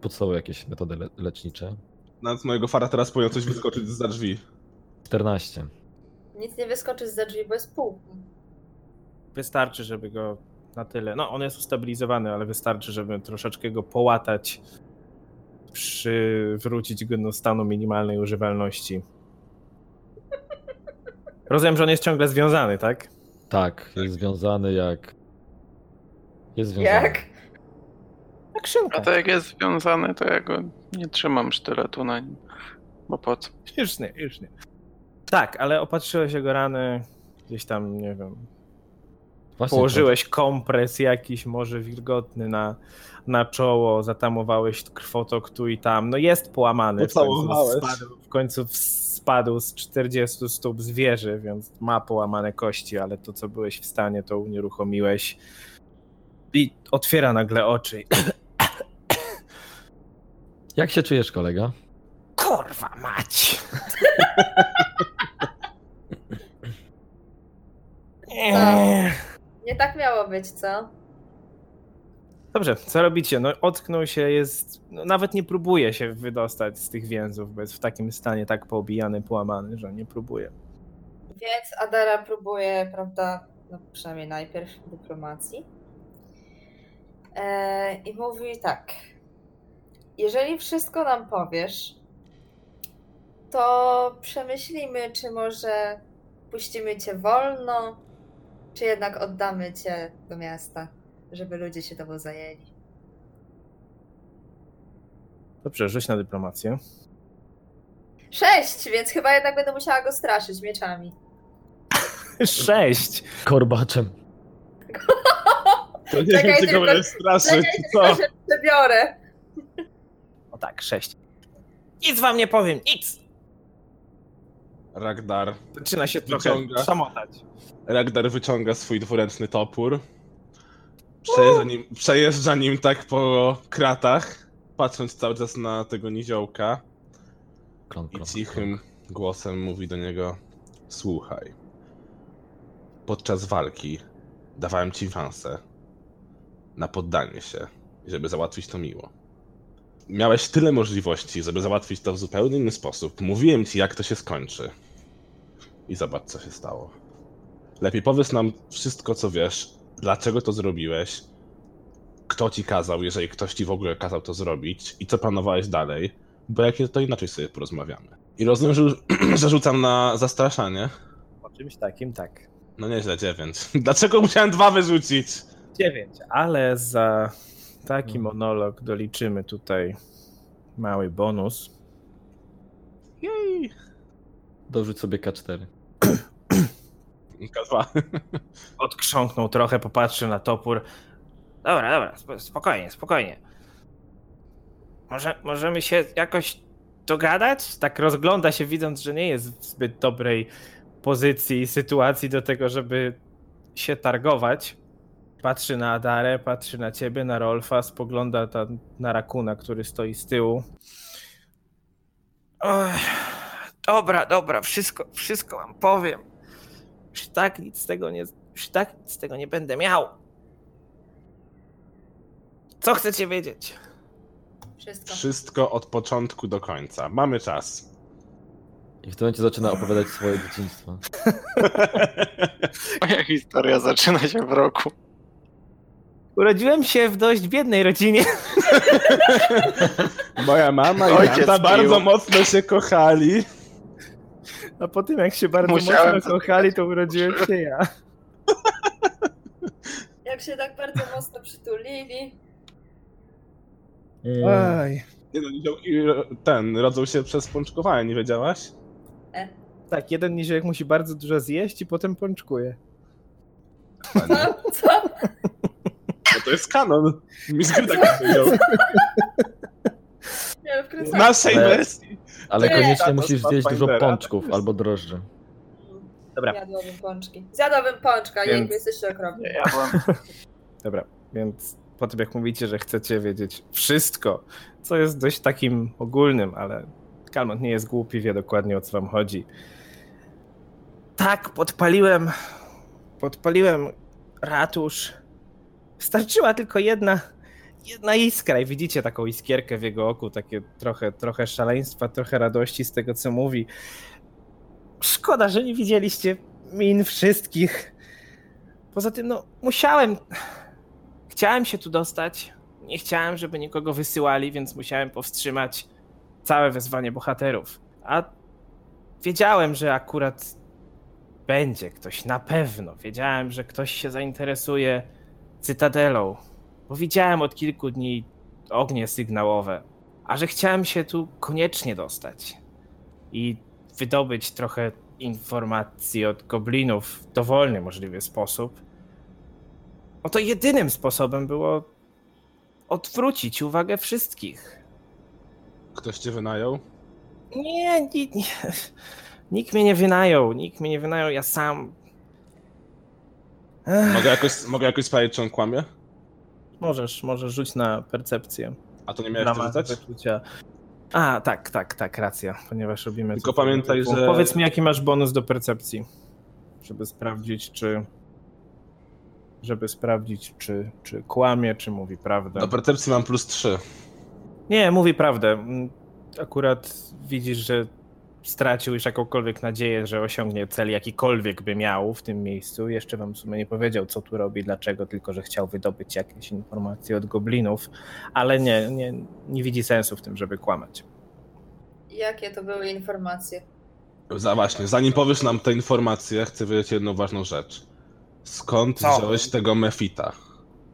D: podstawowe jakieś metody le lecznicze.
B: Nawet z mojego fara teraz powinien coś wyskoczyć za drzwi.
D: 14.
C: Nic nie wyskoczy za drzwi, bo jest pół.
A: Wystarczy, żeby go na tyle. No, on jest ustabilizowany, ale wystarczy, żeby troszeczkę go połatać, przywrócić go do stanu minimalnej używalności. Rozumiem, że on jest ciągle związany, tak?
D: Tak, jest związany jak... Jest związany.
C: Jak?
E: A to jak jest związany, to ja go nie trzymam sztyletu na nim. Bo po co?
A: Już nie, już nie. Tak, ale opatrzyłeś jego rany, gdzieś tam, nie wiem,
D: Właśnie
A: położyłeś kompres jakiś, może wilgotny na, na czoło, zatamowałeś krwotok tu i tam. No jest połamany. W końcu, spadł, w końcu spadł z 40 stóp z wieży, więc ma połamane kości, ale to, co byłeś w stanie, to unieruchomiłeś. I otwiera nagle oczy.
D: Jak się czujesz, kolega?
A: Kurwa mać! Eee.
C: Nie tak miało być, co?
A: Dobrze, co robicie? No otknął się, jest, no, nawet nie próbuje się wydostać z tych więzów, bo jest w takim stanie tak poobijany, połamany, że nie próbuje.
C: Więc Adara próbuje, prawda, no przynajmniej najpierw dyplomacji. E, I mówi tak. Jeżeli wszystko nam powiesz, to przemyślimy, czy może puścimy cię wolno, czy jednak oddamy cię do miasta, żeby ludzie się tobą zajęli.
A: Dobrze, rzuć na dyplomację.
C: Sześć, więc chyba jednak będę musiała go straszyć mieczami.
A: Sześć!
D: Korbaczem.
B: To nie
C: Czekaj,
B: wiem, czy go
C: tylko-
B: będę straszyć,
C: Czekaj,
B: co?
C: tylko się przebiorę.
A: O tak, sześć. Nic wam nie powiem, nic!
B: Ragnar.
A: Zaczyna się trochę
B: Wyciąga.
A: szamotać.
B: Ragnar wyciąga swój dwuręczny topór. Przejeżdża nim, przejeżdża nim tak po kratach, patrząc cały czas na tego niziołka
D: Klon,
B: i
D: klon,
B: cichym, głosem mówi do niego: Słuchaj. Podczas walki dawałem ci szansę na poddanie się, żeby załatwić to miło. Miałeś tyle możliwości, żeby załatwić to w zupełnie inny sposób. Mówiłem ci, jak to się skończy. I zobacz, co się stało. Lepiej powiedz nam wszystko, co wiesz, dlaczego to zrobiłeś, kto ci kazał, jeżeli ktoś ci w ogóle kazał to zrobić i co planowałeś dalej, bo jak to inaczej sobie porozmawiamy. I rozumiem, że, że rzucam na zastraszanie.
A: O czymś takim tak.
B: No nieźle, dziewięć. Dlaczego musiałem dwa wyrzucić?
A: Dziewięć, ale za taki
D: Hmm.
A: monolog doliczymy tutaj mały bonus.
B: Jej.
D: Dorzuć sobie K4.
B: K2.
A: Odkrząknął trochę, popatrzył na topór. Dobra, dobra, sp- spokojnie, spokojnie. Może, możemy się jakoś dogadać? Tak rozgląda się, widząc, że nie jest w zbyt dobrej pozycji, sytuacji do tego, żeby się targować. Patrzy na Adarę, patrzy na ciebie, na Rolfa, spogląda tam na Rakuna, który stoi z tyłu. Oj, dobra, dobra, wszystko, wszystko wam powiem. Już tak nic z tego nie, już tak nic z tego nie będę miał. Co chcecie wiedzieć?
C: Wszystko.
B: Wszystko od początku do końca. Mamy czas.
D: I w tym momencie zaczyna opowiadać swoje dzieciństwo.
E: Moja historia zaczyna się w roku.
A: Urodziłem się w dość biednej rodzinie.
B: Moja mama i
E: Ojciec
B: tata
E: pił.
B: bardzo mocno się kochali.
A: A po tym, jak się bardzo
E: Musiałem
A: mocno kochali, to urodziłem się ja.
C: Jak się tak bardzo mocno przytulili.
A: Oj.
B: Nie no, niziołki, ten, rodzą się przez pączkowanie, nie wiedziałaś?
A: Tak, jeden niziołek musi bardzo dużo zjeść i potem pączkuje.
C: Co? Co?
B: To jest kanon. Mi z gry tak powiedział.
C: Nie,
B: W
C: wkręcam.
B: naszej
D: Ale-
B: wersji.
D: Ale
C: Nie,
D: koniecznie musisz zjeść dużo pączków albo drożdży.
A: Dobra.
C: Zjadłabym pączki. Zjadłabym pączka,
A: Więc-
C: jejku, jesteście okropni.
E: Ja byłem.
A: Dobra, więc po tym jak mówicie, że chcecie wiedzieć wszystko, co jest dość takim ogólnym, ale Kalmont nie jest głupi, wie dokładnie o co wam chodzi. Tak, podpaliłem, podpaliłem ratusz. Wystarczyła tylko jedna, jedna iskra i widzicie taką iskierkę w jego oku, takie trochę, trochę szaleństwa, trochę radości z tego, co mówi. Szkoda, że nie widzieliście min wszystkich. Poza tym, no, musiałem, Chciałem się tu dostać. Nie chciałem, żeby nikogo wysyłali, więc musiałem powstrzymać całe wezwanie bohaterów. A wiedziałem, że akurat będzie ktoś, na pewno. Wiedziałem, że ktoś się zainteresuje Cytadelą, bo widziałem od kilku dni ognie sygnałowe. A że chciałem się tu koniecznie dostać i wydobyć trochę informacji od goblinów w dowolny możliwy sposób, no to jedynym sposobem było odwrócić uwagę wszystkich.
B: Ktoś cię wynajął?
A: Nie, nie, nie. Nikt mnie nie wynajął, nikt mnie nie wynajął, ja sam.
B: Mogę jakoś, mogę jakoś sprawdzić, czy on kłamie?
A: możesz, możesz rzuć na percepcję.
B: A to nie miałeś rzucać?
A: wyczucia. A, tak, tak, tak, racja, ponieważ robimy.
B: Tylko pamiętaj,
A: typu.
B: że-
A: Powiedz mi, jaki masz bonus do percepcji, żeby sprawdzić, czy. Żeby sprawdzić, czy, czy kłamie, czy mówi prawdę.
B: Do percepcji mam plus 3.
A: Nie, mówi prawdę. Mm, Akurat widzisz, że stracił już jakąkolwiek nadzieję, że osiągnie cel jakikolwiek by miał w tym miejscu. Jeszcze wam w sumie nie powiedział, co tu robi, dlaczego, tylko że chciał wydobyć jakieś informacje od goblinów, ale nie, nie, nie widzi sensu w tym, żeby kłamać.
C: Jakie to były informacje?
B: Za właśnie, zanim powiesz nam te informacje, chcę wiedzieć jedną ważną rzecz. Skąd
A: Co?
B: wziąłeś tego Mefita?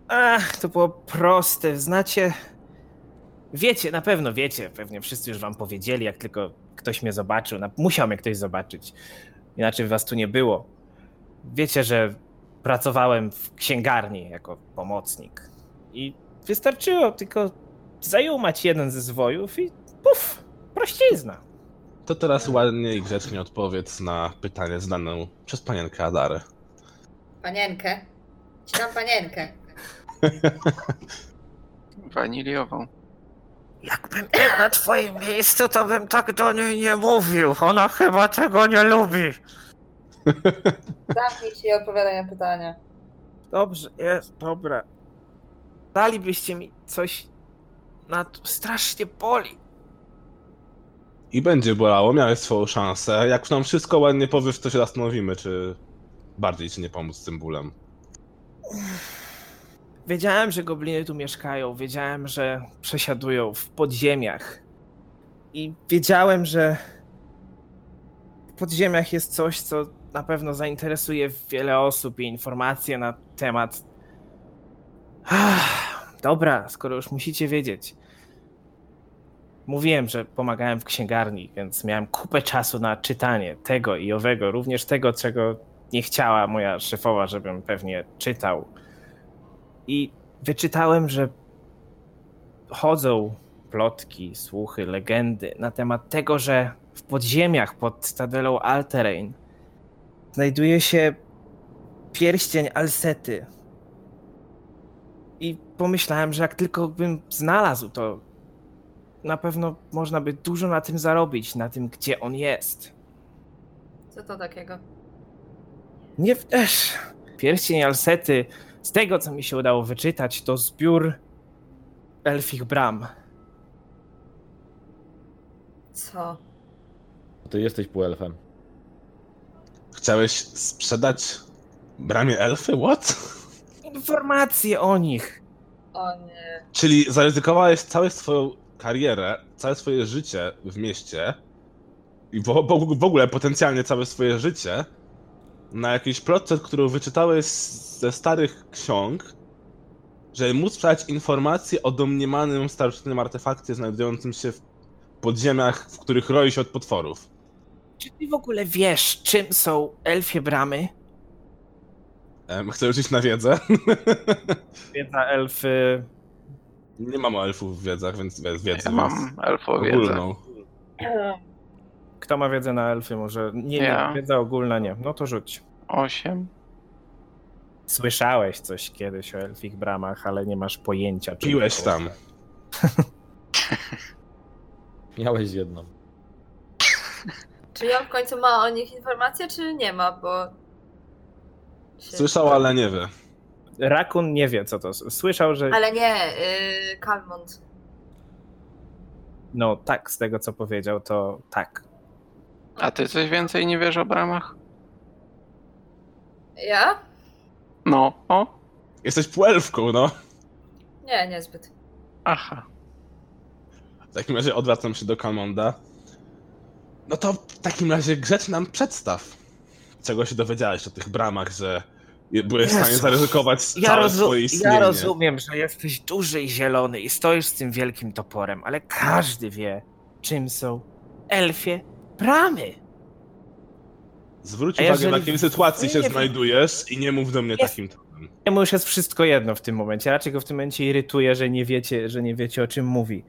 A: Ach, to było proste. Znacie. Wiecie, na pewno wiecie, pewnie wszyscy już wam powiedzieli, jak tylko ktoś mnie zobaczył. Na- Musiał mnie ktoś zobaczyć. Inaczej was tu nie było. Wiecie, że pracowałem w księgarni jako pomocnik. I wystarczyło tylko zajumać jeden ze zwojów i puf, prościzna.
B: To teraz ładnie i grzecznie odpowiedz na pytanie zadane przez panienkę Adarę.
C: Panienkę? Ci dam panienkę.
E: Waniliową.
A: Jakbym był na twoim miejscu, to bym tak do niej nie mówił. Ona chyba tego nie lubi.
C: Zamknij się i odpowiadaj na pytania.
A: Dobrze, jest, dobra. Dalibyście mi coś na to strasznie boli.
B: I będzie bolało, miałeś swoją szansę. Jak nam wszystko ładnie powiesz, to się zastanowimy, czy bardziej ci nie pomóc z tym bólem.
A: Wiedziałem, że gobliny tu mieszkają, wiedziałem, że przesiadują w podziemiach. I wiedziałem, że w podziemiach jest coś, co na pewno zainteresuje wiele osób i informacje na temat. Ah, dobra, skoro już musicie wiedzieć. Mówiłem, że pomagałem w księgarni, więc miałem kupę czasu na czytanie tego i owego, również tego, czego nie chciała moja szefowa, żebym pewnie czytał. I wyczytałem, że chodzą plotki, słuchy, legendy na temat tego, że w podziemiach pod Stadelą Alterain znajduje się pierścień Alsety. I pomyślałem, że jak tylko bym znalazł to, na pewno można by dużo na tym zarobić, na tym, gdzie on jest.
C: Co to takiego?
A: Nie też. Pierścień Alsety, z tego co mi się udało wyczytać, to zbiór elfich bram.
C: Co?
D: Ty jesteś półelfem.
B: Chciałeś sprzedać bramie elfy? What?
A: Informacje o nich.
C: O nie.
B: Czyli zaryzykowałeś całą swoją karierę, całe swoje życie w mieście i w, w, w ogóle potencjalnie całe swoje życie na jakiejś plotce, którą wyczytałeś ze starych ksiąg, żeby móc sprzedać informacje o domniemanym starożytnym artefakcie znajdującym się w podziemiach, w których roi się od potworów.
A: Czy ty w ogóle wiesz, czym są elfie bramy?
B: Em, chcę rzucić na wiedzę.
A: Wiedza elfy.
B: Nie mam o elfów w wiedzach, więc wiedzę,
E: Ja mam elfowiedzę.
B: ogólną.
A: Kto ma wiedzę na elfy? Może nie, nie
E: Ja.
A: wiedza ogólna nie. No to rzuć.
E: Osiem.
A: Słyszałeś coś kiedyś o elfich bramach, ale nie masz pojęcia. czym
B: Piłeś tam.
D: Miałeś jedną.
C: Czy on w końcu ma o nich informacje, czy nie ma, bo... się-
B: Słyszał, ale nie wie.
A: Rakun nie wie, co to. Słyszał, że.
C: Ale nie, yy, Kalmont.
A: No tak, z tego co powiedział, to tak.
E: A ty coś więcej nie wiesz o bramach?
C: Ja?
E: No, o.
B: Jesteś półelfką, no.
C: Nie, niezbyt.
E: Aha.
B: W takim razie odwracam się do Kalmonda. No to w takim razie grzecz nam przedstaw. Czego się dowiedziałeś o tych bramach, że byłeś w stanie
A: Jezu.
B: zaryzykować
A: Ja,
B: całe
A: rozu-
B: swoje istnienie.
A: ja rozumiem, że jesteś duży i zielony i stoisz z tym wielkim toporem, ale każdy wie, czym są elfie bramy.
B: Zwróć
A: A
B: uwagę, w jakiej sytuacji się
A: wiem-
B: znajdujesz i nie mów do mnie
A: Jest-
B: takim tonem.
A: Jemu już jest wszystko jedno w tym momencie. Raczej go w tym momencie irytuje, że nie wiecie, że nie wiecie o czym mówi.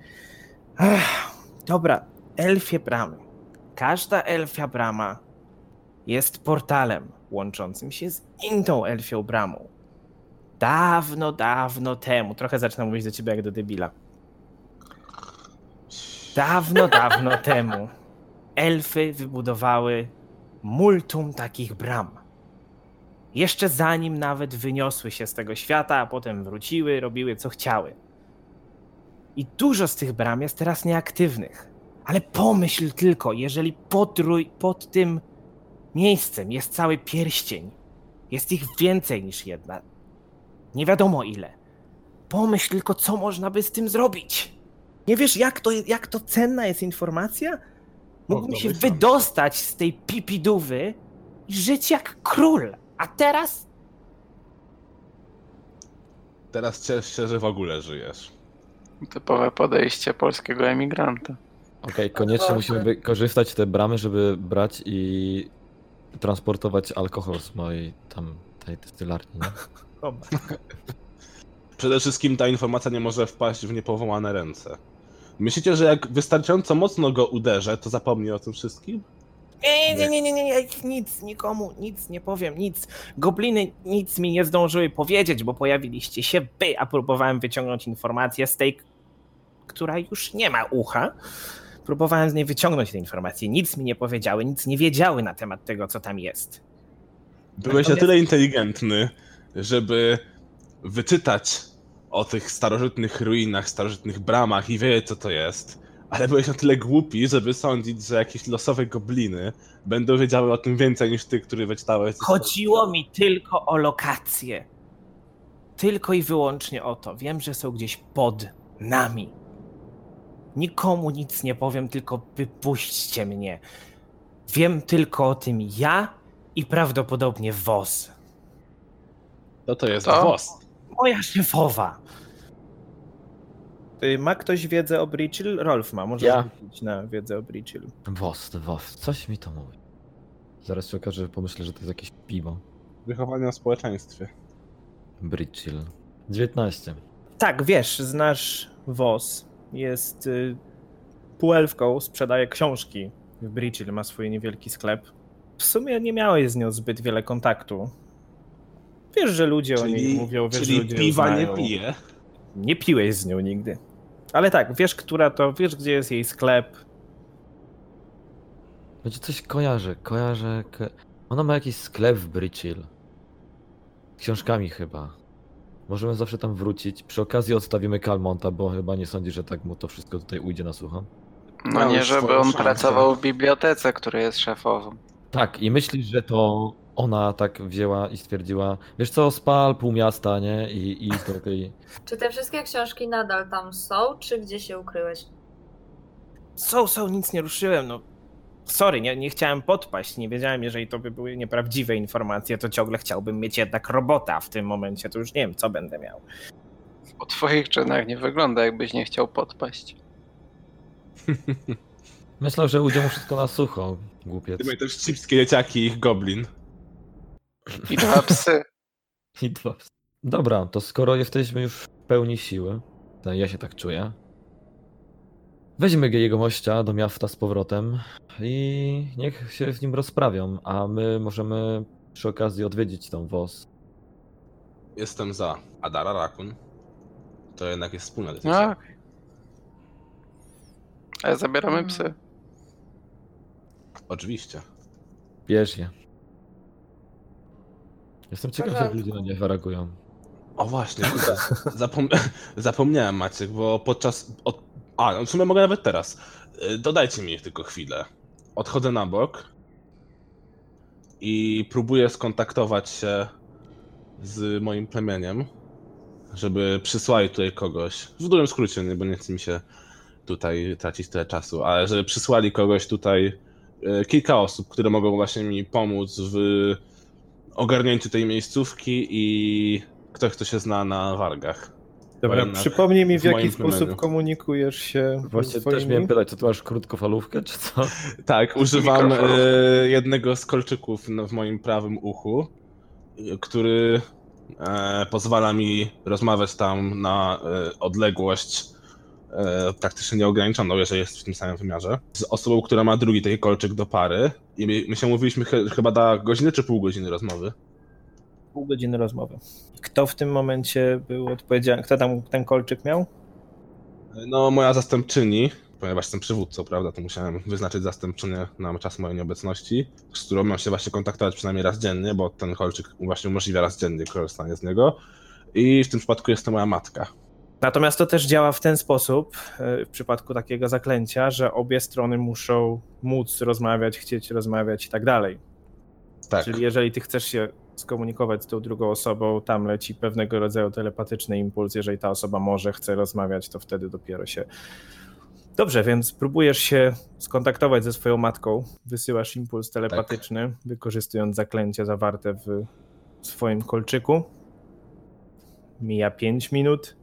A: Ech, dobra, elfie bramy. Każda elfia brama jest portalem łączącym się z inną elfią bramą. Dawno, dawno temu, trochę zaczynam mówić do ciebie jak do debila. Dawno, dawno temu elfy wybudowały multum takich bram. Jeszcze zanim nawet wyniosły się z tego świata, a potem wróciły, robiły co chciały. I dużo z tych bram jest teraz nieaktywnych. Ale pomyśl tylko, jeżeli podrój pod tym miejscem jest cały pierścień, jest ich więcej niż jedna. Nie wiadomo ile. Pomyśl tylko, co można by z tym zrobić. Nie wiesz, jak to, jak to cenna jest informacja? Mógłbym
B: No,
A: się
B: domyślam.
A: wydostać z tej pipidówy i żyć jak król. A teraz
B: Teraz ciesz się, że w ogóle żyjesz.
E: Typowe podejście polskiego emigranta.
D: Okej, koniecznie
C: Boże.
D: musimy wykorzystać te bramy, żeby brać i transportować alkohol z mojej tam tej dystylarni, nie?
B: Przede wszystkim ta informacja nie może wpaść w niepowołane ręce. Myślicie, że jak wystarczająco mocno go uderzę, to zapomni o tym wszystkim?
A: Nie, nie, nie, nie, nie, nie, nic, nikomu, nic nie powiem, nic. Gobliny nic mi nie zdążyły powiedzieć, bo pojawiliście się wy, a próbowałem wyciągnąć informacje z tej która już nie ma ucha. Próbowałem z niej wyciągnąć te informacje. Nic mi nie powiedziały, nic nie wiedziały na temat tego, co tam jest.
B: Byłeś na tyle inteligentny, żeby wyczytać o tych starożytnych ruinach, starożytnych bramach i wiedzieć, co to jest. Ale byłeś na tyle głupi, żeby sądzić, że jakieś losowe gobliny będą wiedziały o tym więcej niż ty, który wyczytałeś.
A: Chodziło mi tylko o lokację. Tylko i wyłącznie o to. Wiem, że są gdzieś pod nami. Nikomu nic nie powiem, tylko wypuśćcie mnie. Wiem tylko o tym ja i prawdopodobnie Woz.
B: To to jest
E: To?
B: wos.
A: Moja szefowa. Ma ktoś wiedzę o Bridchill? Rolf ma, może
D: Ja.
A: na wiedzę o Bridchill.
D: Wos, wos, coś mi to mówi. Zaraz się okaże, że pomyślę, że to jest jakieś piwo.
B: Wychowanie w społeczeństwie.
D: Bridchill. 19.
A: Tak, wiesz, znasz Woz. Jest y, półelfką, sprzedaje książki w Bridchill, ma swój niewielki sklep. W sumie nie miałeś z nią zbyt wiele kontaktu. Wiesz, że ludzie o niej
B: Czyli,
A: mówią, wiesz, że
B: czyli
A: ludzie
B: piwa nie pije.
A: Nie piłeś z nią nigdy. Ale tak, wiesz, która to, wiesz, gdzie jest jej sklep.
D: Będzie coś kojarzę, kojarzę. Ko... Ona ma jakiś sklep w Bridchill. Z książkami chyba. Możemy zawsze tam wrócić. Przy okazji odstawimy Calmonta, bo chyba nie sądzi, że tak mu to wszystko tutaj ujdzie na sucho.
E: No
B: Miał
E: nie, żeby on
B: szansę.
E: pracował w bibliotece, której jest szefową.
D: Tak, i myślisz, że to ona tak wzięła i stwierdziła, wiesz co, spal pół miasta, nie? I, i do tej...
C: Czy te wszystkie książki nadal tam są, czy gdzie się ukryłeś?
A: Są, są, nic nie ruszyłem, no. Sorry, nie, nie chciałem podpaść, nie wiedziałem, jeżeli to by były nieprawdziwe informacje, to ciągle chciałbym mieć jednak robota w tym momencie, to już nie wiem, co będę miał.
E: Po twoich czynach nie wygląda, jakbyś nie chciał podpaść.
D: Myślał, że ujdzie mu wszystko na sucho, głupiec.
B: Ty też chipskie dzieciaki i ich goblin.
E: I dwa psy.
D: I dwa. Dobra, to skoro jesteśmy już w pełni siły, to ja się tak czuję. Weźmy jego mościa do miasta z powrotem i niech się z nim rozprawią, a my możemy przy okazji odwiedzić tą WOS.
B: Jestem za. Adara Rakun. To jednak jest wspólna
E: No,
B: decyzja.
E: Ale zabieramy psy.
B: Oczywiście.
D: Bierz je. Jestem ciekaw, jak
C: porządku.
D: ludzie na nie zareagują.
B: O właśnie, kurde, zapom zapomniałem Maciek, bo podczas... Od... A, no w sumie mogę nawet teraz. Y, Dodajcie mi tylko chwilę. Odchodzę na bok i próbuję skontaktować się z moim plemieniem, żeby przysłali tutaj kogoś. W dużym skrócie, nie, bo nie chce mi się tutaj tracić tyle czasu, ale żeby przysłali kogoś tutaj, y, kilka osób, które mogą właśnie mi pomóc w ogarnięciu tej miejscówki i ktoś, kto się zna na wargach.
A: Dobra, przypomnij mi, w,
B: w
A: jaki sposób komunikujesz się
D: Właśnie
A: swoimi...
D: też miałem pytać, co ty masz krótkofalówkę, czy co?
B: Tak, używam e, jednego z kolczyków w moim prawym uchu, który e, pozwala mi rozmawiać tam na e, odległość e, praktycznie nieograniczoną, jeżeli jest w tym samym wymiarze, z osobą, która ma drugi taki kolczyk do pary. I my, my się mówiliśmy ch chyba da godzinę czy pół godziny rozmowy.
A: Pół godziny rozmowy. Kto w tym momencie był odpowiedzialny? Kto tam ten kolczyk miał?
B: No, moja zastępczyni, ponieważ jestem przywódcą, prawda, to musiałem wyznaczyć zastępczynię na czas mojej nieobecności, z którą mam się właśnie kontaktować przynajmniej raz dziennie, bo ten kolczyk właśnie umożliwia raz dziennie korzystanie z niego. I w tym przypadku jest to moja matka.
A: Natomiast to też działa w ten sposób, e, w przypadku takiego zaklęcia, że obie strony muszą móc rozmawiać, chcieć rozmawiać i tak dalej.
B: Tak,
A: Czyli jeżeli ty chcesz się skomunikować z tą drugą osobą, tam leci pewnego rodzaju telepatyczny impuls. Jeżeli ta osoba może, chce rozmawiać, to wtedy dopiero się. Dobrze, więc próbujesz się skontaktować ze swoją matką, wysyłasz impuls telepatyczny, wykorzystując zaklęcie zawarte w swoim kolczyku. Mija 5 minut,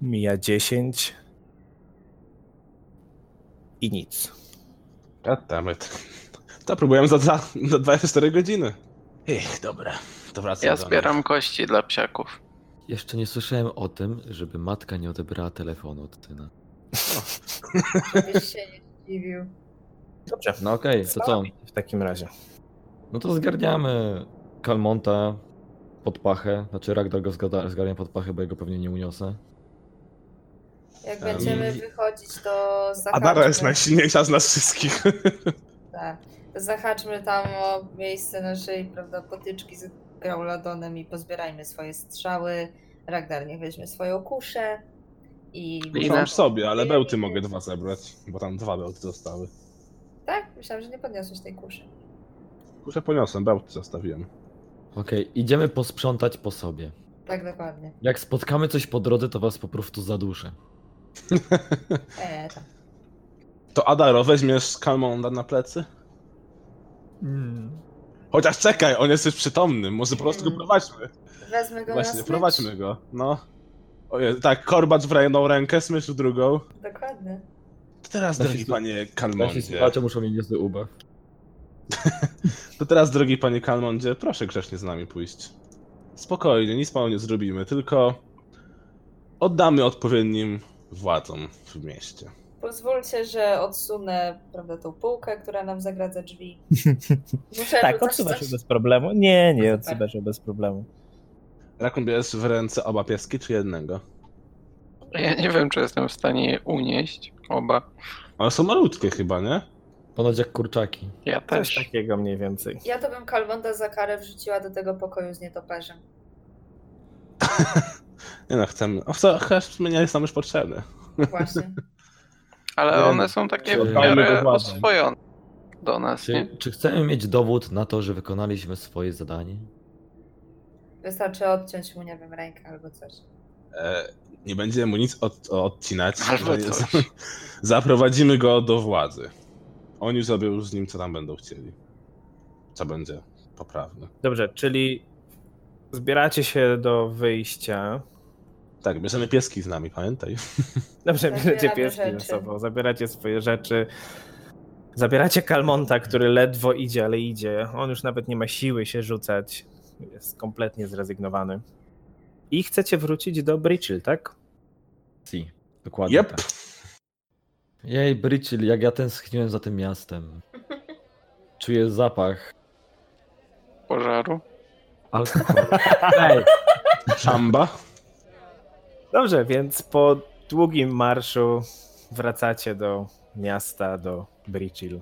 A: mija 10 i nic.
B: goddammit. To próbujemy za, za, za 24 godziny. Ech, dobra, to wracam
E: Ja
B: do
E: zbieram kości dla psiaków.
D: Jeszcze nie słyszałem o tym, żeby matka nie odebrała telefonu od syna.
C: Żebyś się nie zdziwił.
A: Dobrze,
D: No okej, to co?
A: w takim razie.
D: No to zgarniamy Kalmonta pod pachę. Znaczy Ragnar go zgarnia pod pachę, bo jego pewnie nie uniosę.
C: Jak
B: Em,
C: będziemy wychodzić, to
B: Adara jest
C: zahaczmy,
B: najsilniejsza z nas wszystkich.
C: tak, zahaczmy tam o miejsce naszej, prawda, potyczki z Grauladonem i pozbierajmy swoje strzały. Ragnar niech weźmie swoją kuszę i...
E: I
B: Mam
E: na-
B: w sobie, ale bełty mogę dwa zebrać, bo tam dwa bełty zostały.
C: Tak? Myślałam, że nie podniosłeś tej kuszy.
B: Kurczę poniosłem, bełty zostawiłem.
D: Okej, idziemy posprzątać po sobie.
C: Tak, dokładnie.
D: Jak spotkamy coś po drodze, to was po prostu zaduszę.
C: Eee, tam.
B: To Adaro, weźmiesz Kalmonda na plecy? Chociaż czekaj, on jest już przytomny, może po prostu go
C: Mm.
B: prowadźmy.
C: Wezmę go na
B: Właśnie,
C: smycz.
B: prowadźmy go, no. Ojej, tak, korbacz w jedną rękę, smycz w drugą.
C: Dokładnie.
B: To teraz,
D: Nasi
B: drogi panie
D: Nasi
B: Kalmondzie,
D: słuchacze muszą mieć niezły ubaw.
B: to teraz, drogi panie Kalmondzie, proszę grzecznie z nami pójść. Spokojnie, nic panu nie zrobimy, tylko oddamy odpowiednim władzom w mieście.
C: Pozwólcie, że odsunę, prawda, tą półkę, która nam zagradza drzwi. Muszę
A: Tak, odsuwa się
C: coś.
A: bez problemu. Nie, nie, odsuwa się bez problemu.
B: Rakun bierzesz w ręce oba pieski, czy jednego?
E: Ja nie wiem, czy jestem w stanie je unieść. Oba.
B: One są malutkie chyba, nie?
D: Ponoć jak kurczaki.
E: Ja
A: Coś
E: też.
A: takiego mniej więcej.
C: Ja to bym Kalwonda za karę wrzuciła do tego pokoju z nietoperzem.
B: Nie no, chcemy. Sumie nie są już potrzebne.
C: Właśnie.
E: Ale one są takie w miarę oswojone do nas, nie?
D: Czy, czy chcemy mieć dowód na to, że wykonaliśmy swoje zadanie?
C: Wystarczy odciąć mu, nie wiem, rękę albo coś.
B: E, nie będziemy mu nic od, odcinać.
E: Albo coś.
B: Zaprowadzimy go do władzy. Oni zrobią już z nim, co tam będą chcieli. Co będzie poprawne.
A: Dobrze, czyli zbieracie się do wyjścia.
B: Tak, bierzemy pieski z nami, pamiętaj.
A: Dobrze, bierzecie pieski ze sobą, zabieracie swoje rzeczy. Zabieracie Kalmonta, który ledwo idzie, ale idzie. On już nawet nie ma siły się rzucać. Jest kompletnie zrezygnowany. I chcecie wrócić do Britchell, tak?
D: Si, dokładnie
B: Yep.
D: tak. Jej, jak ja tęskniłem za tym miastem. Czuję zapach
E: Pożaru.
D: Alkoholu. Ej,
B: Szamba.
A: Dobrze, więc po długim marszu wracacie do miasta, do Britchell.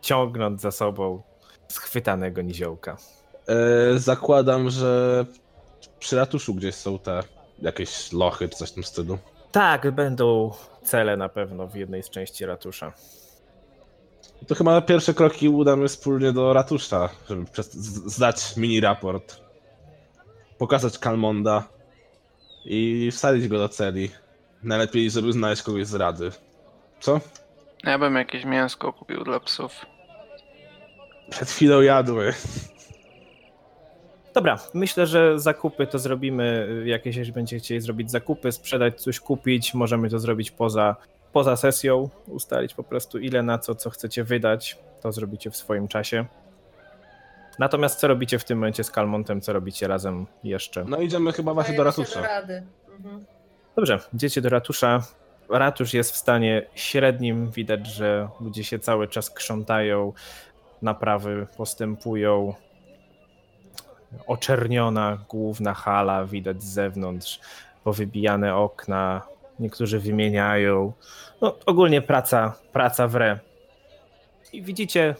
A: Ciągnąc za sobą schwytanego niziołka.
B: E, zakładam, że przy ratuszu gdzieś są te jakieś lochy czy coś w tym stylu.
A: Tak, będą cele na pewno w jednej z części ratusza.
B: To chyba pierwsze kroki udamy wspólnie do ratusza, żeby zdać mini raport. Pokazać Kalmonda i wsadzić go do celi. Najlepiej, żeby znaleźć kogoś z rady. Co?
E: Ja bym jakieś mięsko kupił dla psów.
B: Przed chwilą jadły.
A: Dobra, myślę, że zakupy to zrobimy, jakieś jeśli będziecie chcieli zrobić zakupy, sprzedać coś, kupić, możemy to zrobić poza, poza sesją, ustalić po prostu ile na co, co chcecie wydać, to zrobicie w swoim czasie. Natomiast co robicie w tym momencie z Kalmontem, co robicie razem jeszcze?
B: No idziemy chyba właśnie do ratusza.
C: do rady. Mhm.
A: Dobrze, idziecie do ratusza. Ratusz jest w stanie średnim, widać, że ludzie się cały czas krzątają, naprawy postępują. Oczerniona główna hala, widać z zewnątrz, powybijane okna, niektórzy wymieniają. No, ogólnie praca, praca w re. I widzicie,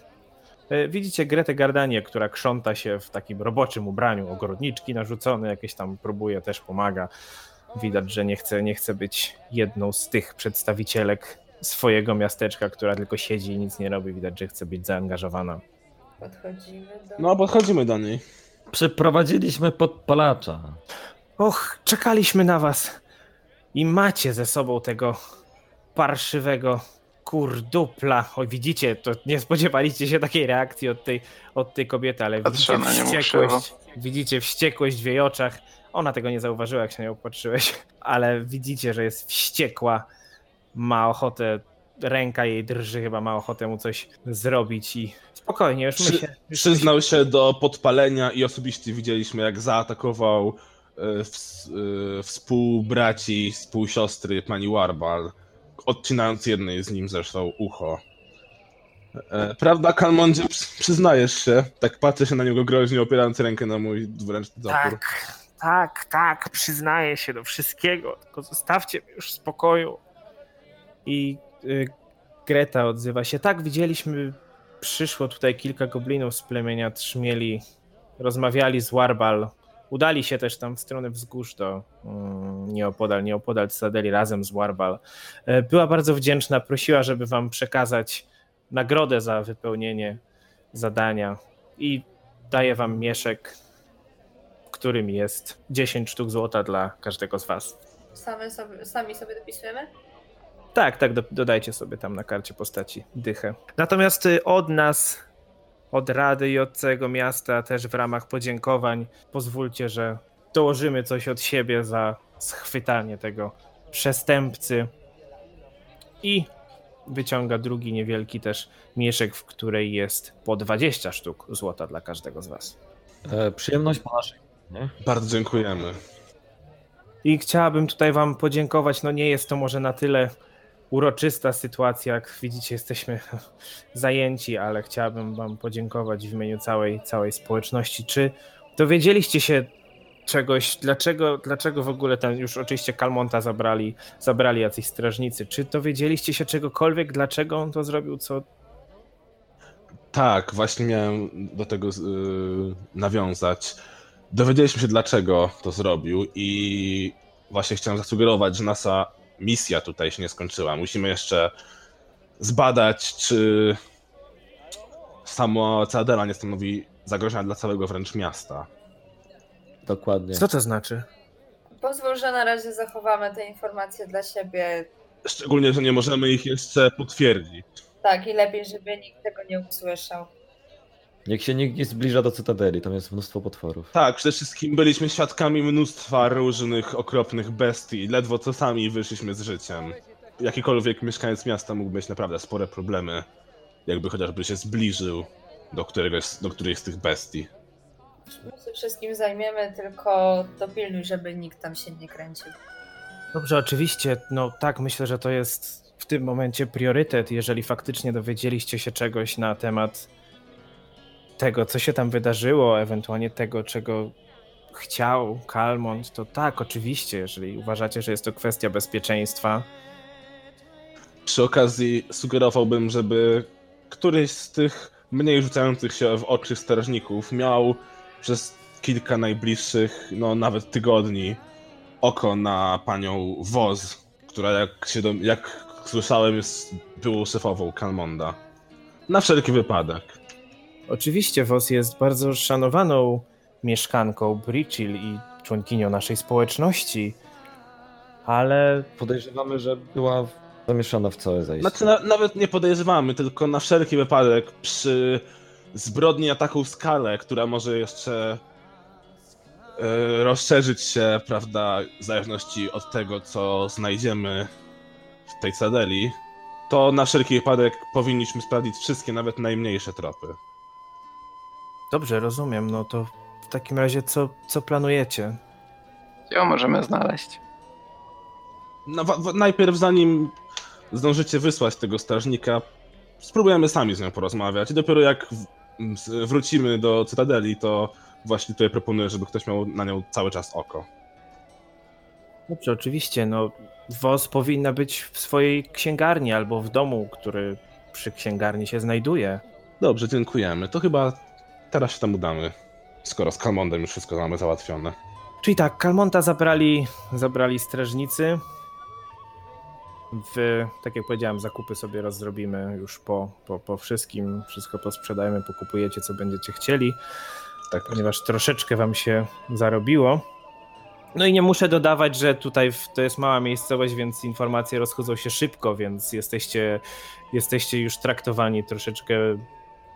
A: e, widzicie Gretę Gardanię, która krząta się w takim roboczym ubraniu, ogrodniczki narzucone, jakieś tam próbuje, też pomaga. Widać, że nie chce, nie chce być jedną z tych przedstawicielek swojego miasteczka, która tylko siedzi i nic nie robi. Widać, że chce być zaangażowana.
C: Podchodzimy do...
B: No, podchodzimy do niej.
D: Przeprowadziliśmy podpalacza.
A: Och, czekaliśmy na was. I macie ze sobą tego parszywego kurdupla. Oj, widzicie, to nie spodziewaliście się takiej reakcji od tej, od tej kobiety, ale widzicie wściekłość. Widzicie wściekłość w jej oczach. Ona tego nie zauważyła, jak się na nią patrzyłeś, ale widzicie, że jest wściekła. Ma ochotę, ręka jej drży, chyba ma ochotę mu coś zrobić i spokojnie, już my
B: Przy-
A: się... Już my się
B: Przyznał się do podpalenia i osobiście widzieliśmy, jak zaatakował e, e, współbraci, współsiostry pani Warbal, odcinając jednej z nim zresztą ucho. E, prawda, Kalmondzie, przy- przyznajesz się? Tak patrzę się na niego groźnie, opierając rękę na mój dwuręczny zapór.
A: Tak, tak, tak, przyznaję się do wszystkiego, tylko zostawcie mnie już w spokoju. I y, Greta odzywa się, tak, widzieliśmy, przyszło tutaj kilka goblinów z plemienia Trzmieli, rozmawiali z Warbal, udali się też tam w stronę wzgórz do mm, nieopodal, nieopodal Cytadeli razem z Warbal. E, Była bardzo wdzięczna, prosiła, żeby wam przekazać nagrodę za wypełnienie zadania i daje wam mieszek, którym jest 10 sztuk złota dla każdego z was.
C: Same sobie, sami sobie dopisujemy?
A: Tak, tak, do, dodajcie sobie tam na karcie postaci dychę. Natomiast y, od nas, od Rady i od całego miasta, też w ramach podziękowań, pozwólcie, że dołożymy coś od siebie za schwytanie tego przestępcy. I wyciąga drugi niewielki też mieszek, w której jest po 20 sztuk złota dla każdego z was.
D: E, przyjemność po naszej. Nie?
B: Bardzo dziękujemy.
A: I chciałabym tutaj Wam podziękować. No nie jest to może na tyle uroczysta sytuacja, jak widzicie, jesteśmy zajęci, ale chciałabym Wam podziękować w imieniu całej, całej społeczności. Czy dowiedzieliście się czegoś, dlaczego, dlaczego w ogóle ten, już oczywiście Kalmonta zabrali, zabrali jacyś strażnicy, czy dowiedzieliście się czegokolwiek, dlaczego on to zrobił, co
B: Tak, właśnie miałem do tego yy, nawiązać. Dowiedzieliśmy się, dlaczego to zrobił, i właśnie chciałem zasugerować, że nasza misja tutaj się nie skończyła. Musimy jeszcze zbadać, czy samo Ceadela nie stanowi zagrożenia dla całego wręcz miasta.
D: Dokładnie.
A: co to znaczy?
C: Pozwól, że na razie zachowamy te informacje dla siebie.
B: Szczególnie, że nie możemy ich jeszcze potwierdzić.
C: Tak, i lepiej, żeby nikt tego nie usłyszał.
D: Niech się nikt nie zbliża do Cytadeli, tam jest mnóstwo potworów.
B: Tak, przede wszystkim byliśmy świadkami mnóstwa różnych okropnych bestii. Ledwo co sami wyszliśmy z życiem. Jakikolwiek mieszkaniec miasta mógł mieć naprawdę spore problemy, jakby chociażby się zbliżył do, któregoś, do którejś z tych bestii.
C: My się wszystkim zajmiemy, tylko dopilnuj, żeby nikt tam się nie kręcił.
A: Dobrze, oczywiście, no tak, myślę, że to jest w tym momencie priorytet. Jeżeli faktycznie dowiedzieliście się czegoś na temat tego, co się tam wydarzyło, ewentualnie tego, czego chciał Kalmont, to tak, oczywiście, jeżeli uważacie, że jest to kwestia bezpieczeństwa.
B: Przy okazji sugerowałbym, żeby któryś z tych mniej rzucających się w oczy strażników miał przez kilka najbliższych, no nawet tygodni, oko na panią Woz, która jak się jak słyszałem jest byłą szefową Kalmonda. Na wszelki wypadek.
A: Oczywiście Vos jest bardzo szanowaną mieszkanką Bridgehill i członkinią naszej społeczności, ale
D: Podejrzewamy, że była zamieszana w całe zajście.
B: Znaczy na, nawet nie podejrzewamy, tylko na wszelki wypadek przy zbrodni na taką skalę, która może jeszcze e, rozszerzyć się, prawda, w zależności od tego, co znajdziemy w tej cadeli, to na wszelki wypadek powinniśmy sprawdzić wszystkie, nawet najmniejsze tropy.
A: Dobrze, rozumiem, no to w takim razie co, co planujecie?
E: Gdzie możemy znaleźć?
B: No, wa- wa- najpierw, zanim zdążycie wysłać tego strażnika, spróbujemy sami z nią porozmawiać. I dopiero jak w- wrócimy do Cytadeli, to właśnie tutaj proponuję, żeby ktoś miał na nią cały czas oko.
A: Dobrze, oczywiście, no Vos powinna być w swojej księgarni albo w domu, który przy księgarni się znajduje.
B: Dobrze, dziękujemy. To chyba teraz się tam udamy, skoro z Kalmondem już wszystko mamy załatwione.
A: Czyli tak, Kalmonta zabrali, zabrali strażnicy. W, tak jak powiedziałem, zakupy sobie rozrobimy już po, po, po wszystkim. Wszystko posprzedajemy, pokupujecie co będziecie chcieli,
B: Tak,
A: ponieważ troszeczkę wam się zarobiło. No i nie muszę dodawać, że tutaj w, to jest mała miejscowość, więc informacje rozchodzą się szybko, więc jesteście, jesteście już traktowani troszeczkę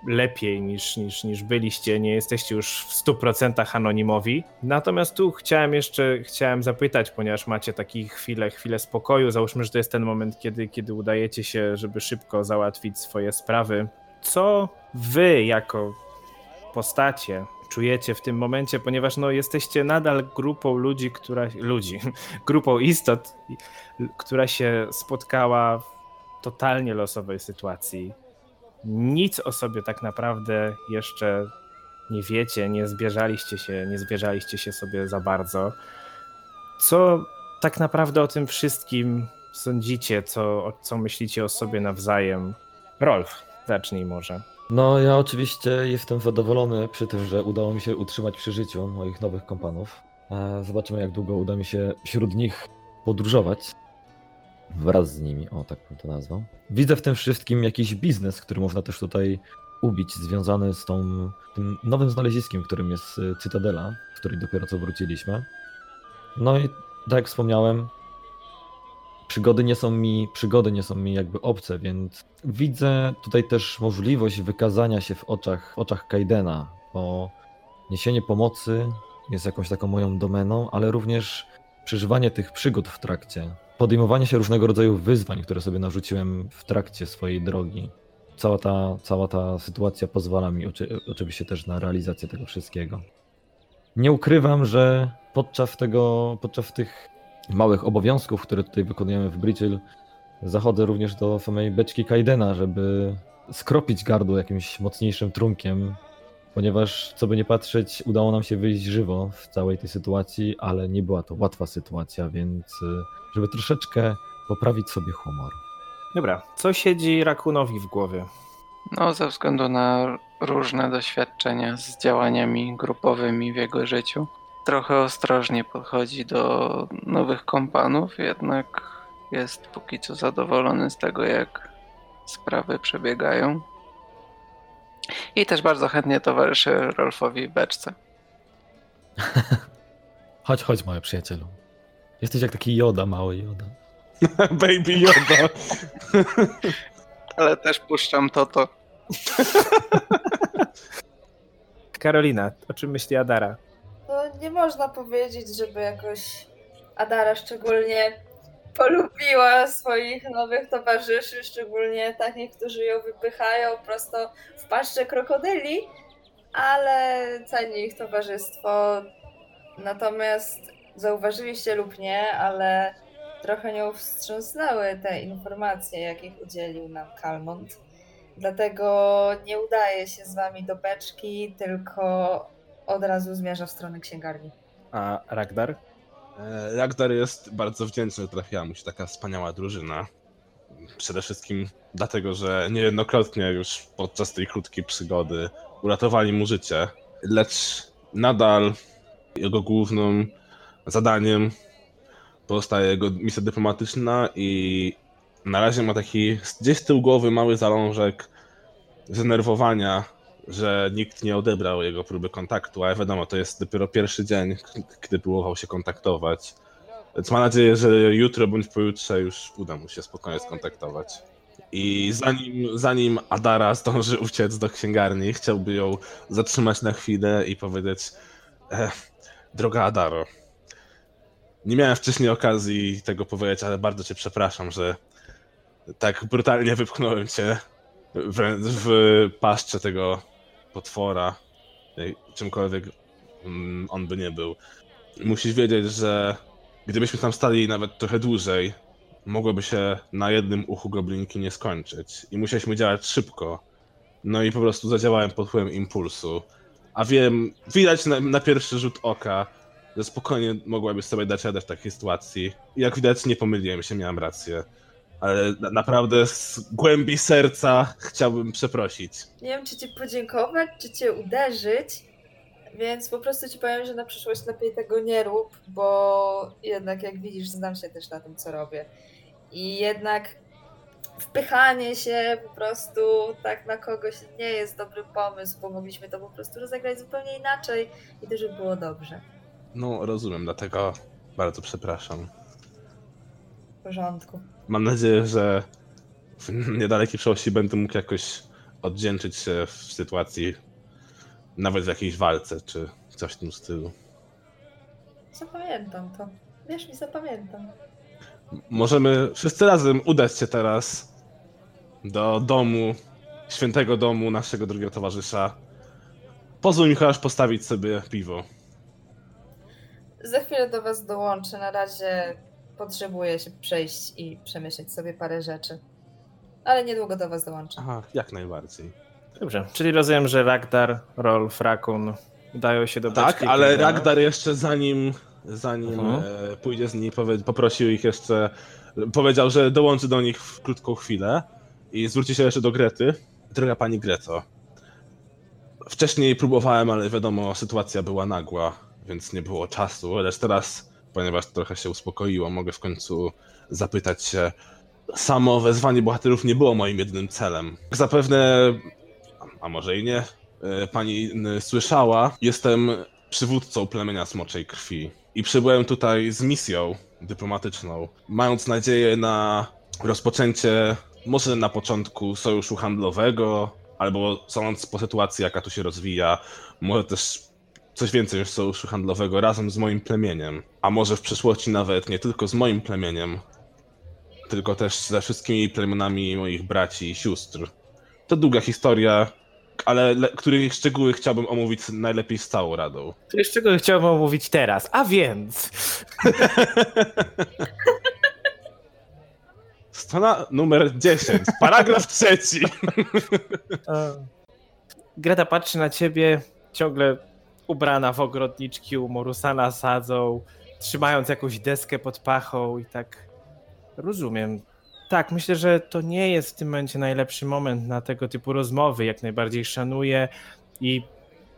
A: lepiej niż, niż, niż byliście. Nie jesteście już w 100% anonimowi. Natomiast tu chciałem jeszcze chciałem zapytać, ponieważ macie takie chwilę, chwilę spokoju. Załóżmy, że to jest ten moment, kiedy, kiedy udajecie się, żeby szybko załatwić swoje sprawy. Co wy jako postacie czujecie w tym momencie, ponieważ no, jesteście nadal grupą ludzi, która ludzi, grupą istot, która się spotkała w totalnie losowej sytuacji. Nic o sobie tak naprawdę jeszcze nie wiecie, nie zbierzaliście się, nie zbierzaliście się sobie za bardzo. Co tak naprawdę o tym wszystkim sądzicie, co, co myślicie o sobie nawzajem? Rolf, zacznij może.
D: No, ja oczywiście jestem zadowolony przy tym, że udało mi się utrzymać przy życiu moich nowych kompanów. E, Zobaczymy, jak długo uda mi się wśród nich podróżować. Wraz z nimi, o tak bym to nazwał. Widzę w tym wszystkim jakiś biznes, który można też tutaj ubić, związany z tą, tym nowym znaleziskiem, którym jest y, Cytadela, w której dopiero co wróciliśmy. No i tak jak wspomniałem, przygody nie są mi, przygody nie są mi jakby obce, więc widzę tutaj też możliwość wykazania się w oczach, w oczach Kaidena, bo niesienie pomocy jest jakąś taką moją domeną, ale również przeżywanie tych przygód w trakcie, podejmowanie się różnego rodzaju wyzwań, które sobie narzuciłem w trakcie swojej drogi. Cała ta, cała ta sytuacja pozwala mi oczy, oczywiście też na realizację tego wszystkiego. Nie ukrywam, że podczas tego, podczas tych małych obowiązków, które tutaj wykonujemy w Bridgel, zachodzę również do samej beczki Kaidena, żeby skropić gardło jakimś mocniejszym trunkiem, ponieważ co by nie patrzeć, udało nam się wyjść żywo w całej tej sytuacji, ale nie była to łatwa sytuacja, więc y, żeby troszeczkę poprawić sobie humor.
A: Dobra, co siedzi Rakunowi w głowie?
E: No, ze względu na różne doświadczenia z działaniami grupowymi w jego życiu, trochę ostrożnie podchodzi do nowych kompanów, jednak jest póki co zadowolony z tego, jak sprawy przebiegają. I też bardzo chętnie towarzyszy Rolfowi beczce.
D: Chodź, chodź, moje przyjacielu. Jesteś jak taki joda, mały joda.
B: Baby Yoda.
E: Ale też puszczam to to.
A: Karolina, o czym myśli Adara?
C: No nie można powiedzieć, żeby jakoś Adara szczególnie polubiła swoich nowych towarzyszy, szczególnie takich, którzy ją wypychają prosto w paszczę krokodyli, ale ceni ich towarzystwo. Natomiast zauważyliście lub nie, ale trochę nią wstrząsnęły te informacje, jakich udzielił nam Kalmont. Dlatego nie udaje się z wami do beczki, tylko od razu zmierza w stronę księgarni.
A: A Ragdar?
B: E, Ragdar jest bardzo wdzięczny, że trafiła mu się taka wspaniała drużyna. Przede wszystkim dlatego, że niejednokrotnie już podczas tej krótkiej przygody uratowali mu życie, lecz nadal jego głównym zadaniem pozostaje jego misja dyplomatyczna i na razie ma taki gdzieś z tyłu głowy mały zalążek zdenerwowania, że nikt nie odebrał jego próby kontaktu, ale wiadomo, to jest dopiero pierwszy dzień, gdy próbował się kontaktować. Więc mam nadzieję, że jutro bądź pojutrze już uda mu się spokojnie skontaktować. I zanim, zanim Adara zdąży uciec do księgarni, chciałby ją zatrzymać na chwilę i powiedzieć: e, Droga Adaro, nie miałem wcześniej okazji tego powiedzieć, ale bardzo cię przepraszam, że tak brutalnie wypchnąłem cię wręcz w paszczę tego potwora, jak- czymkolwiek mm, on by nie był. Musisz wiedzieć, że gdybyśmy tam stali nawet trochę dłużej, mogłoby się na jednym uchu goblinki nie skończyć. I musieliśmy działać szybko. No i po prostu zadziałałem pod wpływem impulsu. A wiem, widać na, na pierwszy rzut oka, że spokojnie mogłabyś sobie dać radę w takiej sytuacji. I jak widać, nie pomyliłem się, miałem rację. Ale na, naprawdę z głębi serca chciałbym przeprosić.
C: Nie wiem, czy ci podziękować, czy cię uderzyć, więc po prostu ci powiem, że na przyszłość lepiej tego nie rób, bo jednak jak widzisz, znam się też na tym, co robię. I jednak wpychanie się po prostu tak na kogoś nie jest dobry pomysł, bo mogliśmy to po prostu rozegrać zupełnie inaczej i też by było dobrze.
B: No, rozumiem, dlatego bardzo przepraszam.
C: W porządku.
B: Mam nadzieję, że w niedalekiej przyszłości będę mógł jakoś oddzięczyć się w sytuacji, nawet w jakiejś walce, czy coś w tym stylu.
C: Zapamiętam to. Wiesz mi, zapamiętam.
B: Możemy wszyscy razem udać się teraz do domu, świętego domu naszego drugiego towarzysza. Pozwól mi chociaż postawić sobie piwo.
C: Za chwilę do was dołączę. Na razie potrzebuję się przejść i przemyśleć sobie parę rzeczy. Ale niedługo do was dołączę.
B: Aha, jak najbardziej.
A: Dobrze, czyli rozumiem, że Ragdar, Rolf, Rakun udają się do
B: Tak, ale
A: Kaidena.
B: Ragdar jeszcze zanim, zanim
A: Mhm.
B: e, pójdzie z nimi, poprosił ich jeszcze, powiedział, że dołączy do nich w krótką chwilę i zwróci się jeszcze do Grety. Droga pani Greto, wcześniej próbowałem, ale wiadomo, sytuacja była nagła, więc nie było czasu, lecz teraz, ponieważ trochę się uspokoiło, mogę w końcu zapytać się, samo wezwanie bohaterów nie było moim jedynym celem. Zapewne, a może i nie, e, pani słyszała, jestem przywódcą plemienia Smoczej Krwi i przybyłem tutaj z misją dyplomatyczną, mając nadzieję na rozpoczęcie, może na początku sojuszu handlowego, albo sądząc po sytuacji, jaka tu się rozwija, może też coś więcej niż sojuszu handlowego razem z moim plemieniem, a może w przyszłości nawet nie tylko z moim plemieniem, tylko też ze wszystkimi plemionami moich braci i sióstr. To długa historia, ale le- których szczegóły chciałbym omówić najlepiej z całą radą.
A: Jest czego chciałbym omówić teraz, a więc...
B: Strona numer 10, paragraf trzeci.
A: Greta patrzy na ciebie, ciągle ubrana w ogrodniczki u Morusana sadzą, trzymając jakąś deskę pod pachą i tak rozumiem. Tak, myślę, że to nie jest w tym momencie najlepszy moment na tego typu rozmowy. Jak najbardziej szanuję i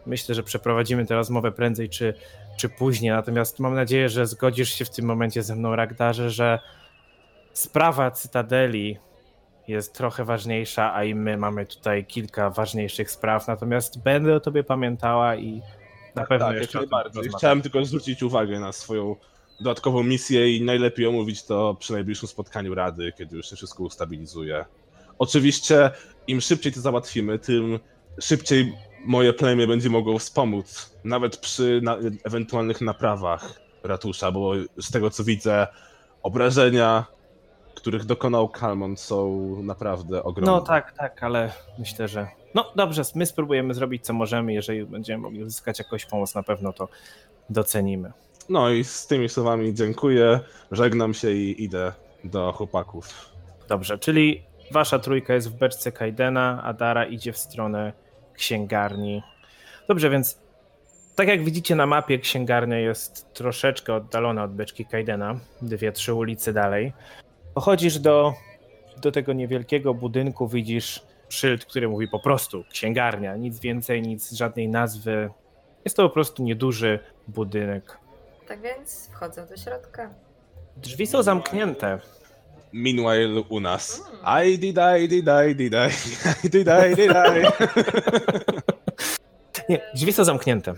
A: myślę, że przeprowadzimy tę rozmowę prędzej czy, czy później. Natomiast mam nadzieję, że zgodzisz się w tym momencie ze mną, Ragdarze, że sprawa Cytadeli jest trochę ważniejsza, a i my mamy tutaj kilka ważniejszych spraw, natomiast będę o tobie pamiętała i na pewno
B: tak,
A: jeszcze
B: najbardziej. Chciałem tylko zwrócić uwagę na swoją dodatkową misję i najlepiej omówić to przy najbliższym spotkaniu Rady, kiedy już się wszystko ustabilizuje. Oczywiście im szybciej to załatwimy, tym szybciej moje plemię będzie mogło wspomóc, nawet przy na ewentualnych naprawach ratusza, bo z tego co widzę, obrażenia, których dokonał Kalmon są naprawdę ogromne.
A: No tak, tak, ale myślę, że. No dobrze, my spróbujemy zrobić co możemy. Jeżeli będziemy mogli uzyskać jakąś pomoc, na pewno to docenimy.
B: No i z tymi słowami dziękuję, żegnam się i idę do chłopaków.
A: Dobrze, czyli wasza trójka jest w beczce Kaidena, a Dara idzie w stronę księgarni. Dobrze, więc tak jak widzicie na mapie, księgarnia jest troszeczkę oddalona od beczki Kaidena, dwie, trzy ulice dalej. Pochodzisz do, do tego niewielkiego budynku, widzisz szyld, który mówi po prostu księgarnia, nic więcej, nic, żadnej nazwy. Jest to po prostu nieduży budynek.
C: Tak więc wchodzę do środka.
A: Drzwi są zamknięte.
B: Meanwhile u nas. I did, I did, I did, I did, I did, I.
A: Nie, drzwi są zamknięte.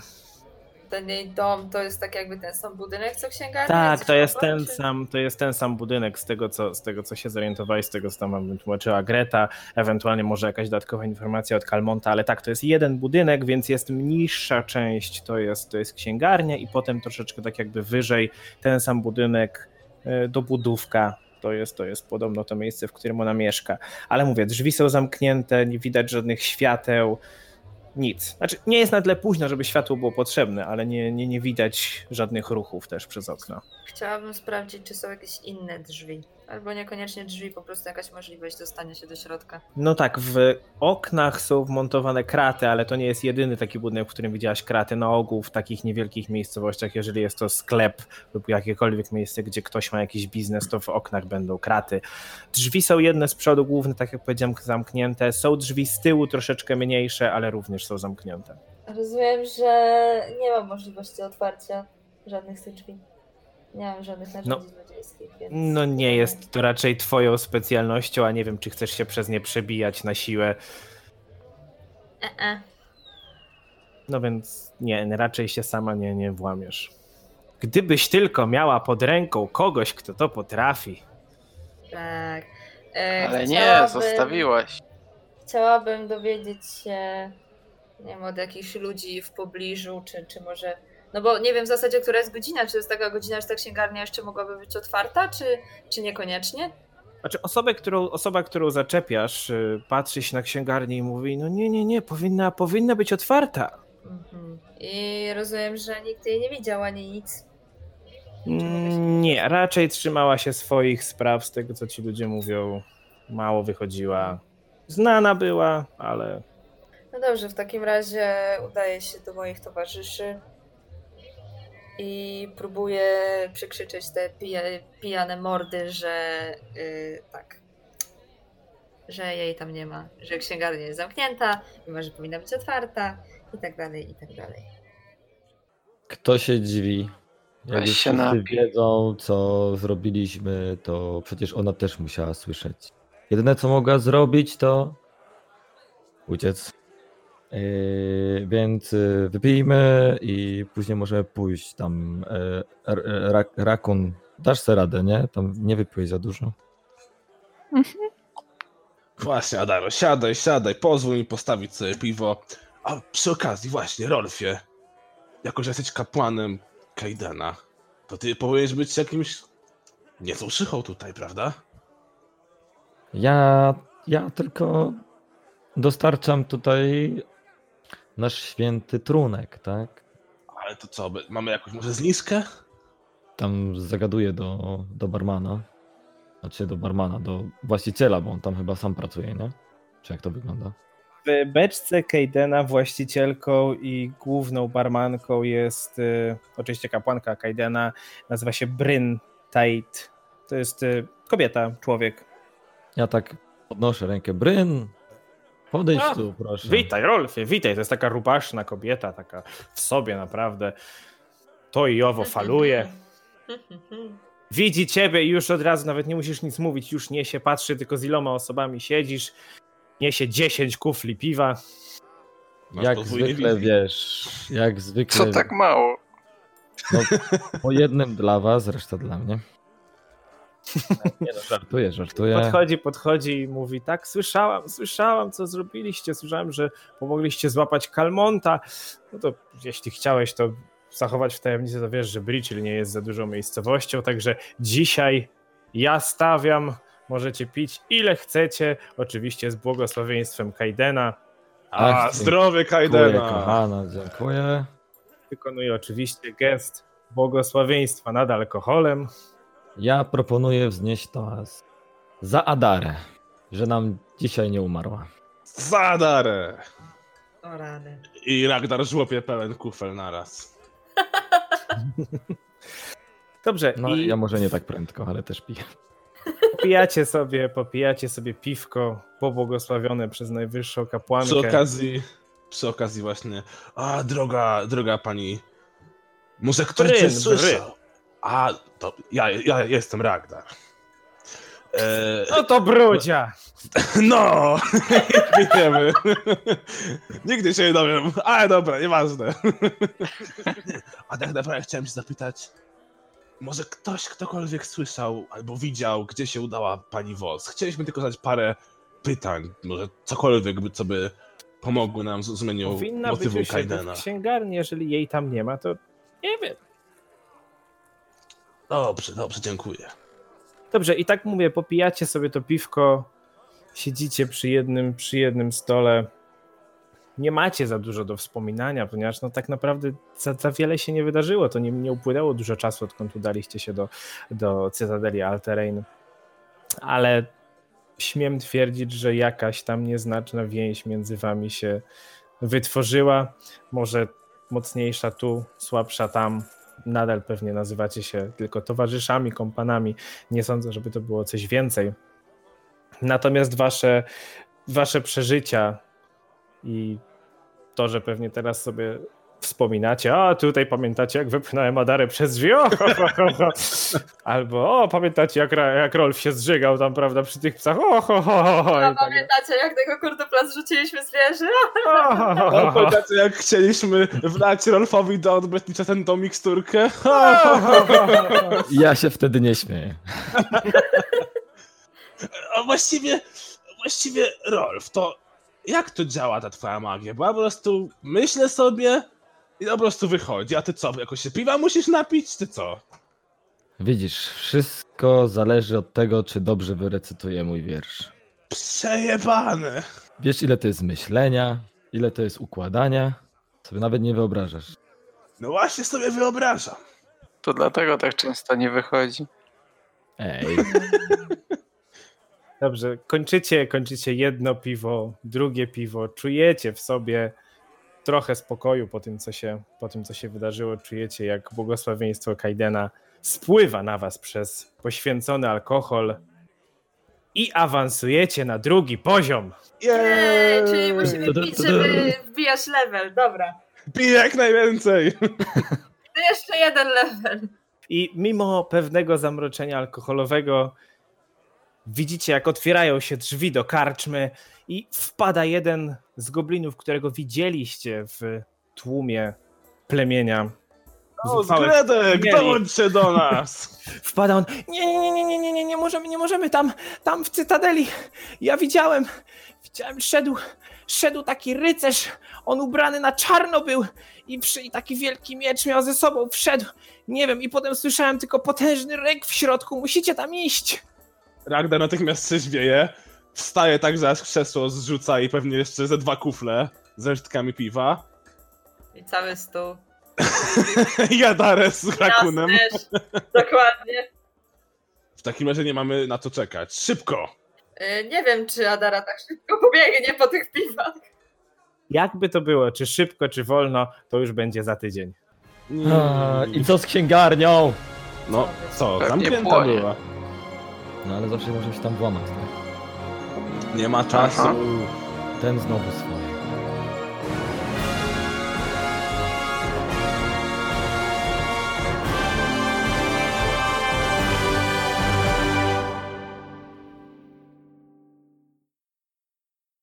C: Ten jej dom to jest tak jakby ten sam budynek, co księgarnia?
A: Tak, to jest ten
C: czy-
A: sam, to jest ten sam budynek z tego, co, z tego, co się zorientowałeś, z tego, co tam tłumaczyła Greta, ewentualnie może jakaś dodatkowa informacja od Kalmonta, ale tak, to jest jeden budynek, więc jest niższa część, to jest, to jest księgarnia i potem troszeczkę tak jakby wyżej ten sam budynek e, dobudówka, to jest, to jest podobno to miejsce, w którym ona mieszka. Ale mówię, drzwi są zamknięte, nie widać żadnych świateł, nic. Znaczy, nie jest na tyle późno, żeby światło było potrzebne, ale nie, nie, nie widać żadnych ruchów też przez okno.
C: Chciałabym sprawdzić, czy są jakieś inne drzwi. Albo niekoniecznie drzwi, po prostu jakaś możliwość dostania się do środka.
A: No tak, w oknach są wmontowane kraty, ale to nie jest jedyny taki budynek, w którym widziałaś kraty. Na ogół w takich niewielkich miejscowościach, jeżeli jest to sklep lub jakiekolwiek miejsce, gdzie ktoś ma jakiś biznes, to w oknach będą kraty. Drzwi są jedne z przodu główne, tak jak powiedziałem, zamknięte. Są drzwi z tyłu troszeczkę mniejsze, ale również są zamknięte.
C: Rozumiem, że nie ma możliwości otwarcia żadnych z tych drzwi. Nie mam żadnych narzędzi złodziejskich, więc...
A: No nie jest to raczej twoją specjalnością, a nie wiem, czy chcesz się przez nie przebijać na siłę.
C: E -e.
A: No więc nie, raczej się sama nie, nie włamiesz. Gdybyś tylko miała pod ręką kogoś, kto to potrafi.
C: Tak. E,
E: Ale nie, zostawiłaś.
C: Chciałabym dowiedzieć się, nie wiem, od jakichś ludzi w pobliżu, czy, czy może. No bo nie wiem w zasadzie, która jest godzina. Czy jest taka godzina, że ta księgarnia jeszcze mogłaby być otwarta, czy, czy niekoniecznie?
A: Znaczy, osobę, którą, osoba, którą zaczepiasz, y, patrzy się na księgarnię i mówi: No nie, nie, nie, powinna, powinna być otwarta.
C: Mhm. I rozumiem, że nikt jej nie widział ani nic.
A: Mm, Nie, raczej trzymała się swoich spraw, z tego co ci ludzie mówią. Mało wychodziła. Znana była, ale
C: No dobrze, w takim razie udaję się do moich towarzyszy i próbuję przekrzyczeć te pija, pijane mordy, że y, tak, że jej tam nie ma, że księgarnia jest zamknięta, mimo że powinna być otwarta i tak dalej, i tak dalej.
D: Kto się dziwi? Jak już
E: się
D: wiedzą, co zrobiliśmy, to przecież ona też musiała słyszeć. Jedyne, co mogła zrobić, to uciec. Yy, więc yy, wypijmy i później możemy pójść tam. Yy, r- ra, rakun, dasz sobie radę, nie? Tam nie wypiłeś za dużo.
B: Właśnie, Adaro, siadaj, siadaj, pozwól mi postawić sobie piwo. A przy okazji, właśnie, Rolfie, jako że jesteś kapłanem Kaidena, to ty powinieneś być jakimś niezłą szychą tutaj, prawda?
D: Ja, ja tylko dostarczam tutaj nasz święty trunek, tak?
B: Ale to co, my- mamy jakąś może zniskę?
D: Tam zagaduję do, do barmana. Znaczy do barmana, do właściciela, bo on tam chyba sam pracuje, nie? Czy jak to wygląda?
A: W beczce Kaidena właścicielką i główną barmanką jest y, oczywiście kapłanka Kaidena, nazywa się Bryn Tait. To jest y, kobieta, człowiek.
D: Ja tak podnoszę rękę. Bryn! Podejdź
A: A,
D: tu, proszę.
A: Witaj, Rolfie, witaj. To jest taka rubaszna kobieta, taka w sobie naprawdę. To i owo faluje. Widzi ciebie i już od razu nawet nie musisz nic mówić, już niesie, patrzy tylko z iloma osobami siedzisz. Niesie 10 kufli piwa.
B: Masz
D: Jak zwykle
B: wizji.
D: wiesz, jak zwykle.
E: Co tak mało?
D: No, po jednym dla was, reszta dla mnie. Nie no, żartuję, żartuję.
A: Podchodzi, podchodzi i mówi: Tak, słyszałam, słyszałam, co zrobiliście. Słyszałem, że pomogliście złapać Kalmonta. No to jeśli chciałeś to zachować w tajemnicy, to wiesz, że Bridge nie jest za dużą miejscowością. Także dzisiaj ja stawiam. Możecie pić ile chcecie. Oczywiście z błogosławieństwem Kaidena.
B: A,
D: Ach, Dziękuję,
B: Kaidena!
D: kochana, dziękuję.
A: Wykonuje oczywiście gest błogosławieństwa nad alkoholem.
D: Ja proponuję wznieść toast za Adarę, że nam dzisiaj nie umarła.
B: Zadarę!
C: O rany.
B: I Ragnar żłopie pełen kufel naraz.
A: Dobrze,
D: No
A: i
D: ja może nie tak prędko, ale też piję.
A: popijacie sobie, popijacie sobie piwko pobłogosławione przez najwyższą kapłankę.
B: Przy okazji, przy okazji właśnie, a droga, droga pani, może ktoś
A: Bryn,
B: coś słyszał? A, to ja, ja jestem Ragnar. E,
A: No to brudzia!
B: no, wiemy. Nigdy się nie dowiem, ale dobra, nieważne. A tak naprawdę chciałem się zapytać, może ktoś, ktokolwiek słyszał albo widział, gdzie się udała pani Wos? Chcieliśmy tylko zadać parę pytań, może cokolwiek, by, co by pomogło nam w zrozumieniu
A: Powinna być
B: motywu
A: u siebie
B: Kaidena.
A: w księgarni, jeżeli jej tam nie ma, to nie wiem.
B: Dobrze, dobrze, dziękuję.
A: Dobrze, i tak mówię, popijacie sobie to piwko, siedzicie przy jednym, przy jednym stole. Nie macie za dużo do wspominania, ponieważ no tak naprawdę za, za wiele się nie wydarzyło. To nie, nie upłynęło dużo czasu, odkąd udaliście się do, do Cytadeli Alterain. Ale śmiem twierdzić, że jakaś tam nieznaczna więź między wami się wytworzyła. Może mocniejsza tu, słabsza tam. Nadal pewnie nazywacie się tylko towarzyszami, kompanami. Nie sądzę, żeby to było coś więcej. Natomiast wasze, wasze przeżycia i to, że pewnie teraz sobie wspominacie, a tutaj pamiętacie, jak wypchnąłem Adarę przez drzwi, o, ho, ho, ho, ho. albo o, pamiętacie, jak, jak Rolf się zżygał tam, prawda, przy tych psach, o, ho, ho, ho, ho,
C: A
A: tak,
C: pamiętacie, jak tego kurdupla zrzuciliśmy z wieży?
A: ho.
B: pamiętacie, jak chcieliśmy wlać Rolfowi do odbytnicza tę tą miksturkę?
D: Ja się wtedy nie śmieję.
B: A właściwie, właściwie, Rolf, to jak to działa ta twoja magia? Bo ja po prostu myślę sobie i po prostu wychodzi. A ty co, jakoś się piwa musisz napić, czy co?
D: Widzisz, wszystko zależy od tego, czy dobrze wyrecytuję mój wiersz.
B: Przejebane.
D: Wiesz, ile to jest myślenia, ile to jest układania? Sobie nawet nie wyobrażasz.
B: No właśnie sobie wyobrażam.
E: To dlatego tak często nie wychodzi.
D: Ej,
A: Dobrze, kończycie, kończycie jedno piwo, drugie piwo, czujecie w sobie trochę spokoju po tym, co się, po tym, co się wydarzyło. Czujecie, jak błogosławieństwo Kaidena spływa na was przez poświęcony alkohol i awansujecie na drugi poziom.
C: Jej, czyli musimy pić, żeby wbijać level. Dobra.
B: Pij jak najwięcej!
C: To jeszcze jeden level.
A: I mimo pewnego zamroczenia alkoholowego, widzicie, jak otwierają się drzwi do karczmy i wpada jeden z goblinów, którego widzieliście w tłumie plemienia.
B: O,
A: Zuchwałych
B: Zgredek,
A: mieli.
B: dołączcie do nas!
A: Wpada on. Nie, nie, nie, nie, nie, nie, nie, nie możemy, nie możemy tam, tam w cytadeli. Ja widziałem, widziałem, szedł, szedł taki rycerz. On ubrany na czarno był i, przy, i taki wielki miecz miał ze sobą. Wszedł, nie wiem, i potem słyszałem tylko potężny ryk w środku. Musicie tam iść.
B: Ragnar natychmiast trzeźwieje, wstaje tak, że aż krzesło zrzuca i pewnie jeszcze ze dwa kufle z resztkami piwa.
C: I cały stół.
B: Jadarę z rakunem.
C: Dokładnie.
B: W takim razie nie mamy na to czekać. Szybko!
C: Y, Nie wiem, czy Adara tak szybko pobiegnie po tych piwach.
A: Jakby to było, czy szybko, czy wolno, to już będzie za tydzień.
D: A, I co z księgarnią?
B: No, co,
E: Pewnie
B: zamknięta
E: płonie.
B: była.
D: No ale zawsze się tam włamać, tak?
B: Nie ma czasu.
E: Aha.
D: Ten znowu swoje.